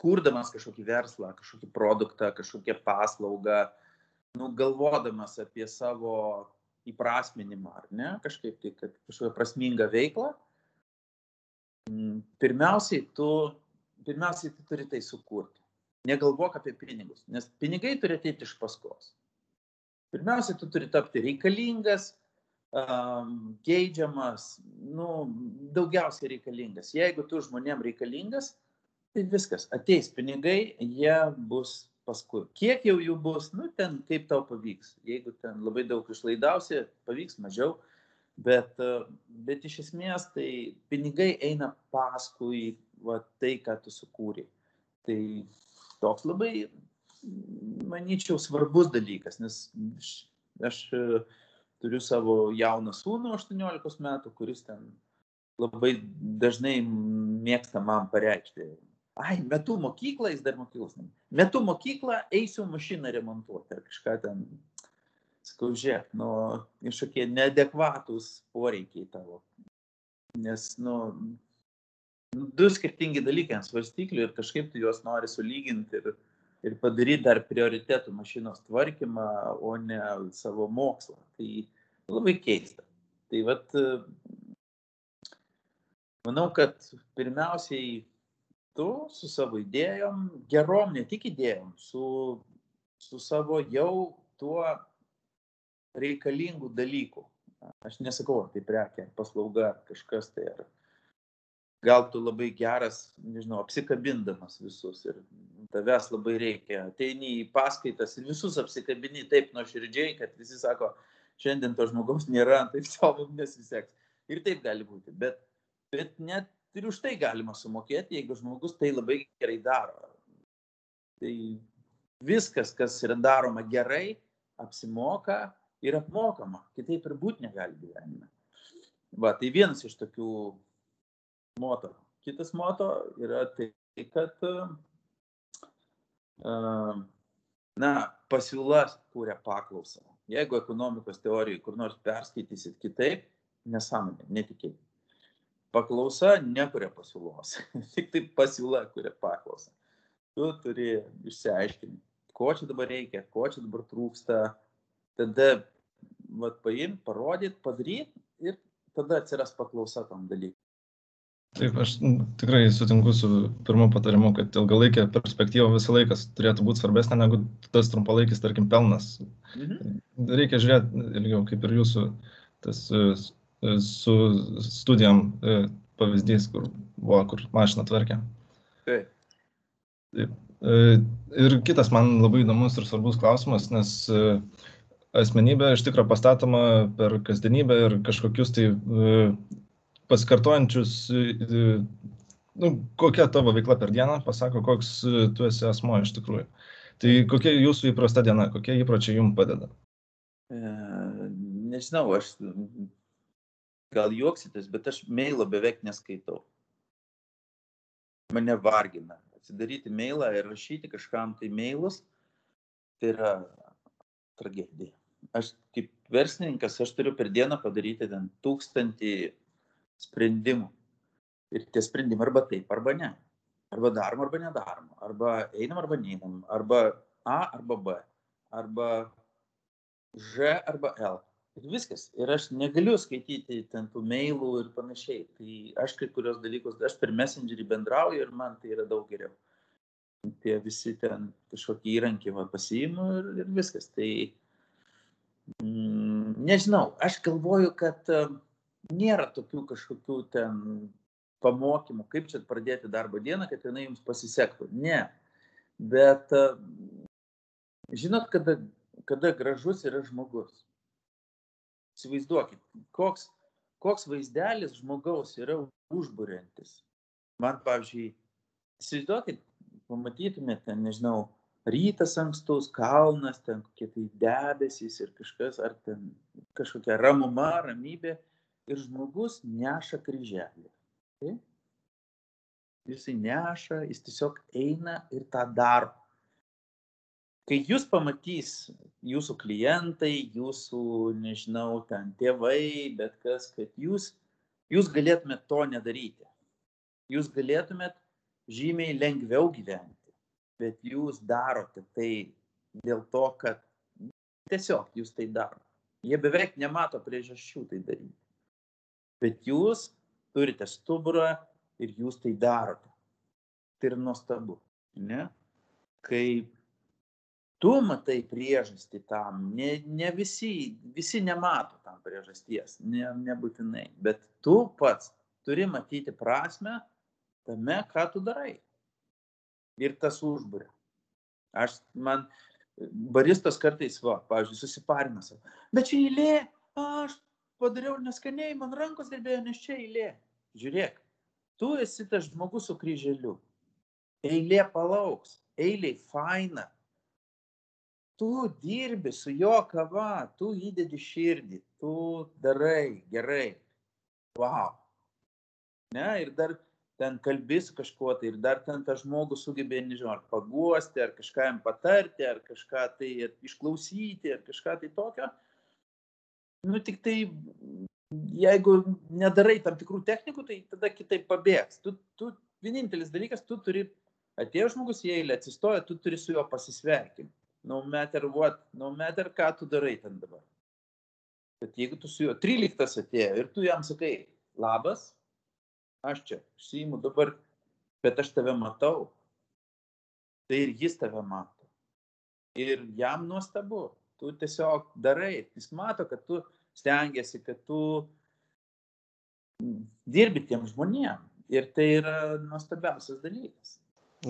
[SPEAKER 2] kurdamas kažkokį verslą, kažkokį produktą, kažkokią paslaugą, nu, galvodamas apie savo įprasminimą, ar ne, kažkaip tai, kad kažkokią prasmingą veiklą, pirmiausiai tu, pirmiausiai tu turi tai sukurti. Negalvok apie pinigus, nes pinigai turi ateiti iš paskos. Pirmiausia, tu turi tapti reikalingas, um, geidžiamas, nu, daugiausiai reikalingas. Jeigu tu žmonėm reikalingas, tai viskas, ateis pinigai, jie bus paskui. Kiek jau jų bus, nu, ten kaip tau pavyks. Jeigu ten labai daug išlaidausi, pavyks mažiau, bet, bet iš esmės tai pinigai eina paskui va, tai, ką tu sukūrei. Tai toks labai, manyčiau, svarbus dalykas, nes aš turiu savo jauną sūnų 18 metų, kuris ten labai dažnai mėgsta man pareikšti. Ai, metu mokyklą, jis dar mokyklos. Metu mokyklą, eisiu mašiną remontuoti ar kažką ten. Sakau, žiūrėk, nu, kažkokie neadekvatus poreikiai tavo. Nes, nu, du skirtingi dalykai ant svarstyklių ir kažkaip tu juos nori sulyginti ir, ir padaryti dar prioritetų mašinos tvarkymą, o ne savo mokslą. Tai labai keista. Tai vat, manau, kad pirmiausiai tu su savo idėjom, gerom, ne tik idėjom, su, su savo jau tuo reikalingų dalykų. Aš nesakau, ar tai prekia, ar paslauga, ar kažkas tai, ar, gal tu labai geras, nežinau, apsikabindamas visus ir tavęs labai reikia. Ateini į paskaitas ir visus apsikabini taip nuoširdžiai, kad visi sako, šiandien to žmogaus nėra, *laughs* tai savo nesiseks. Ir taip gali būti. Bet, bet net ir už tai galima sumokėti, jeigu žmogus tai labai gerai daro. Tai viskas, kas yra daroma gerai, apsimoka ir apmokama. Kitaip ir būti negali gyvenime. Va, tai vienas iš tokių moto. Kitas moto yra tai, kad na, pasiūla kūrė paklausą. Jeigu ekonomikos teorijai kur nors perskaitysit kitaip, nesąmonė, netikėtai. Paklausa nekuria pasiūlos, *laughs* tik tai pasiūla kuria paklausą. Tu turi išsiaiškinti, ko čia dabar reikia, ko čia dabar trūksta, tada vat, paimti, parodyti, padaryti ir tada atsiras paklausa tam dalykui.
[SPEAKER 6] Taip, aš tikrai sutinku su pirmu patarimu, kad ilgalaikė perspektyva visą laiką turėtų būti svarbesnė negu tas trumpalaikis, tarkim, pelnas. Mhm. Reikia žiūrėti ilgiau, kaip ir jūsų tas e, e, su studijom e, pavyzdys, kur buvo, kur mašiną tvarkė.
[SPEAKER 2] Taip.
[SPEAKER 6] Taip. Ir kitas man labai įdomus ir svarbus klausimas, nes asmenybė iš tikrųjų pastatoma per kasdienybę ir kažkokius tai pasikartojančius, nu, kokia tavo veikla per dieną, pasako, koks tu esi asmo iš tikrųjų. Tai kokia jūsų įprasta diena, kokie įpročiai jums padeda?
[SPEAKER 2] E, nežinau, aš gal juoksitės, bet aš mailo beveik neskaitau. Mane vargina. Atsidaryti mailą ir rašyti kažkam tai mailus, tai yra tragedija. Aš kaip verslininkas, aš turiu per dieną padaryti ten tūkstantį sprendimų. Ir tie sprendimai arba taip, arba ne. Arba darom, arba nedarom. Arba einam, arba neinam. Arba A arba B, arba Ž arba L. Ir viskas. Ir aš negaliu skaityti ten tų mailų ir panašiai. Tai aš kai kurios dalykus, aš per messengerį bendrauju ir man tai yra daug geriau. Tie visi ten kažkokį įrankį va, pasiimu ir, ir viskas. Tai mm, nežinau, aš galvoju, kad uh, nėra tokių kažkokių ten pamokymų, kaip čia pradėti darbo dieną, kad jinai jums pasisektų. Ne. Bet uh, žinot, kada, kada gražus yra žmogus Įsivaizduokit, koks, koks vaizdelis žmogaus yra užburiantis. Man, pavyzdžiui, įsivaizduokit, pamatytumėte, nežinau, rytas ankstus, kalnas, ten kokie tai debesys ir kažkas, ar ten kažkokia ramuma, ramybė ir žmogus neša kryželį. Tai? Jisai neša, jis tiesiog eina ir tą daro kai jūs pamatys jūsų klientai, jūsų, nežinau, ten tėvai, bet kas, kad jūs, jūs galėtumėt to nedaryti. Jūs galėtumėt žymiai lengviau gyventi, bet jūs darote tai dėl to, kad tiesiog jūs tai darote. Jie beveik nemato priežasčių tai daryti. Bet jūs turite stuburą ir jūs tai darote. Tai yra nuostabu. Ne? Kaip tu matai priežastį tam, ne, ne visi, visi nemato tam priežasties, ne, nebūtinai, bet tu pats turi matyti prasme tame, ką tu darai. Ir tas užbūrė. Aš, man, baristas kartais, va, pavyzdžiui, susiparina savo. Bet čia eilė, aš padariau neskaniai, man rankos drebėjo, nes čia eilė. Žiūrėk, tu esi tas žmogus su kryželiu. Eilė palauks, eilė faina, tu dirbi su jo kava, tu įdedi širdį, tu darai gerai. Wow. Ne, ir dar ten kalbi su kažkuo, tai ir dar ten tą žmogų sugebė, nežinau, ar paguosti, ar kažką jam patarti, ar kažką tai išklausyti, ar kažką tai tokio. Nu, tik tai, jeigu nedarai tam tikrų technikų, tai tada kitaip pabėgs. Tu, tu, vienintelis dalykas, tu turi, atėjo žmogus į eilę, atsistoja, tu turi su juo pasisveikinti no matter what, no matter ką tu darai ten dabar. Bet jeigu tu su juo 13 atėjo ir tu jam sakai, labas, aš čia užsijimu dabar, bet aš tave matau, tai ir jis tave mato. Ir jam nuostabu, tu tiesiog darai, jis mato, kad tu stengiasi, kad tu dirbi tiem žmonėm. Ir tai yra nuostabiausias dalykas.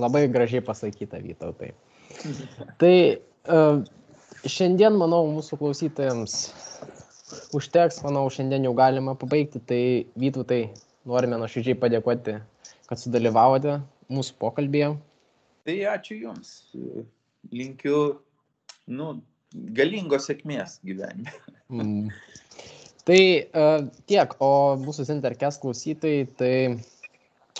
[SPEAKER 1] Labai gražiai pasakyta, Vytautai. Tai uh, šiandien, manau, mūsų klausytojams užteks, manau, šiandien jau galima pabaigti. Tai Vytautai, norime nuoširdžiai padėkoti, kad sudalyvavote mūsų pokalbėje.
[SPEAKER 2] Tai ačiū Jums. Linkiu nu, galingos sėkmės gyvenime. Mm.
[SPEAKER 1] Tai uh, tiek, o mūsų Zinterkes klausytojai, tai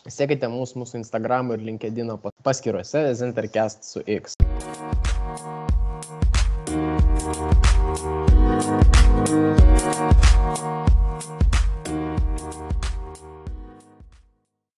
[SPEAKER 1] Sekite mūsų, mūsų Instagram ir LinkedIn paskyruose Zintercast su X.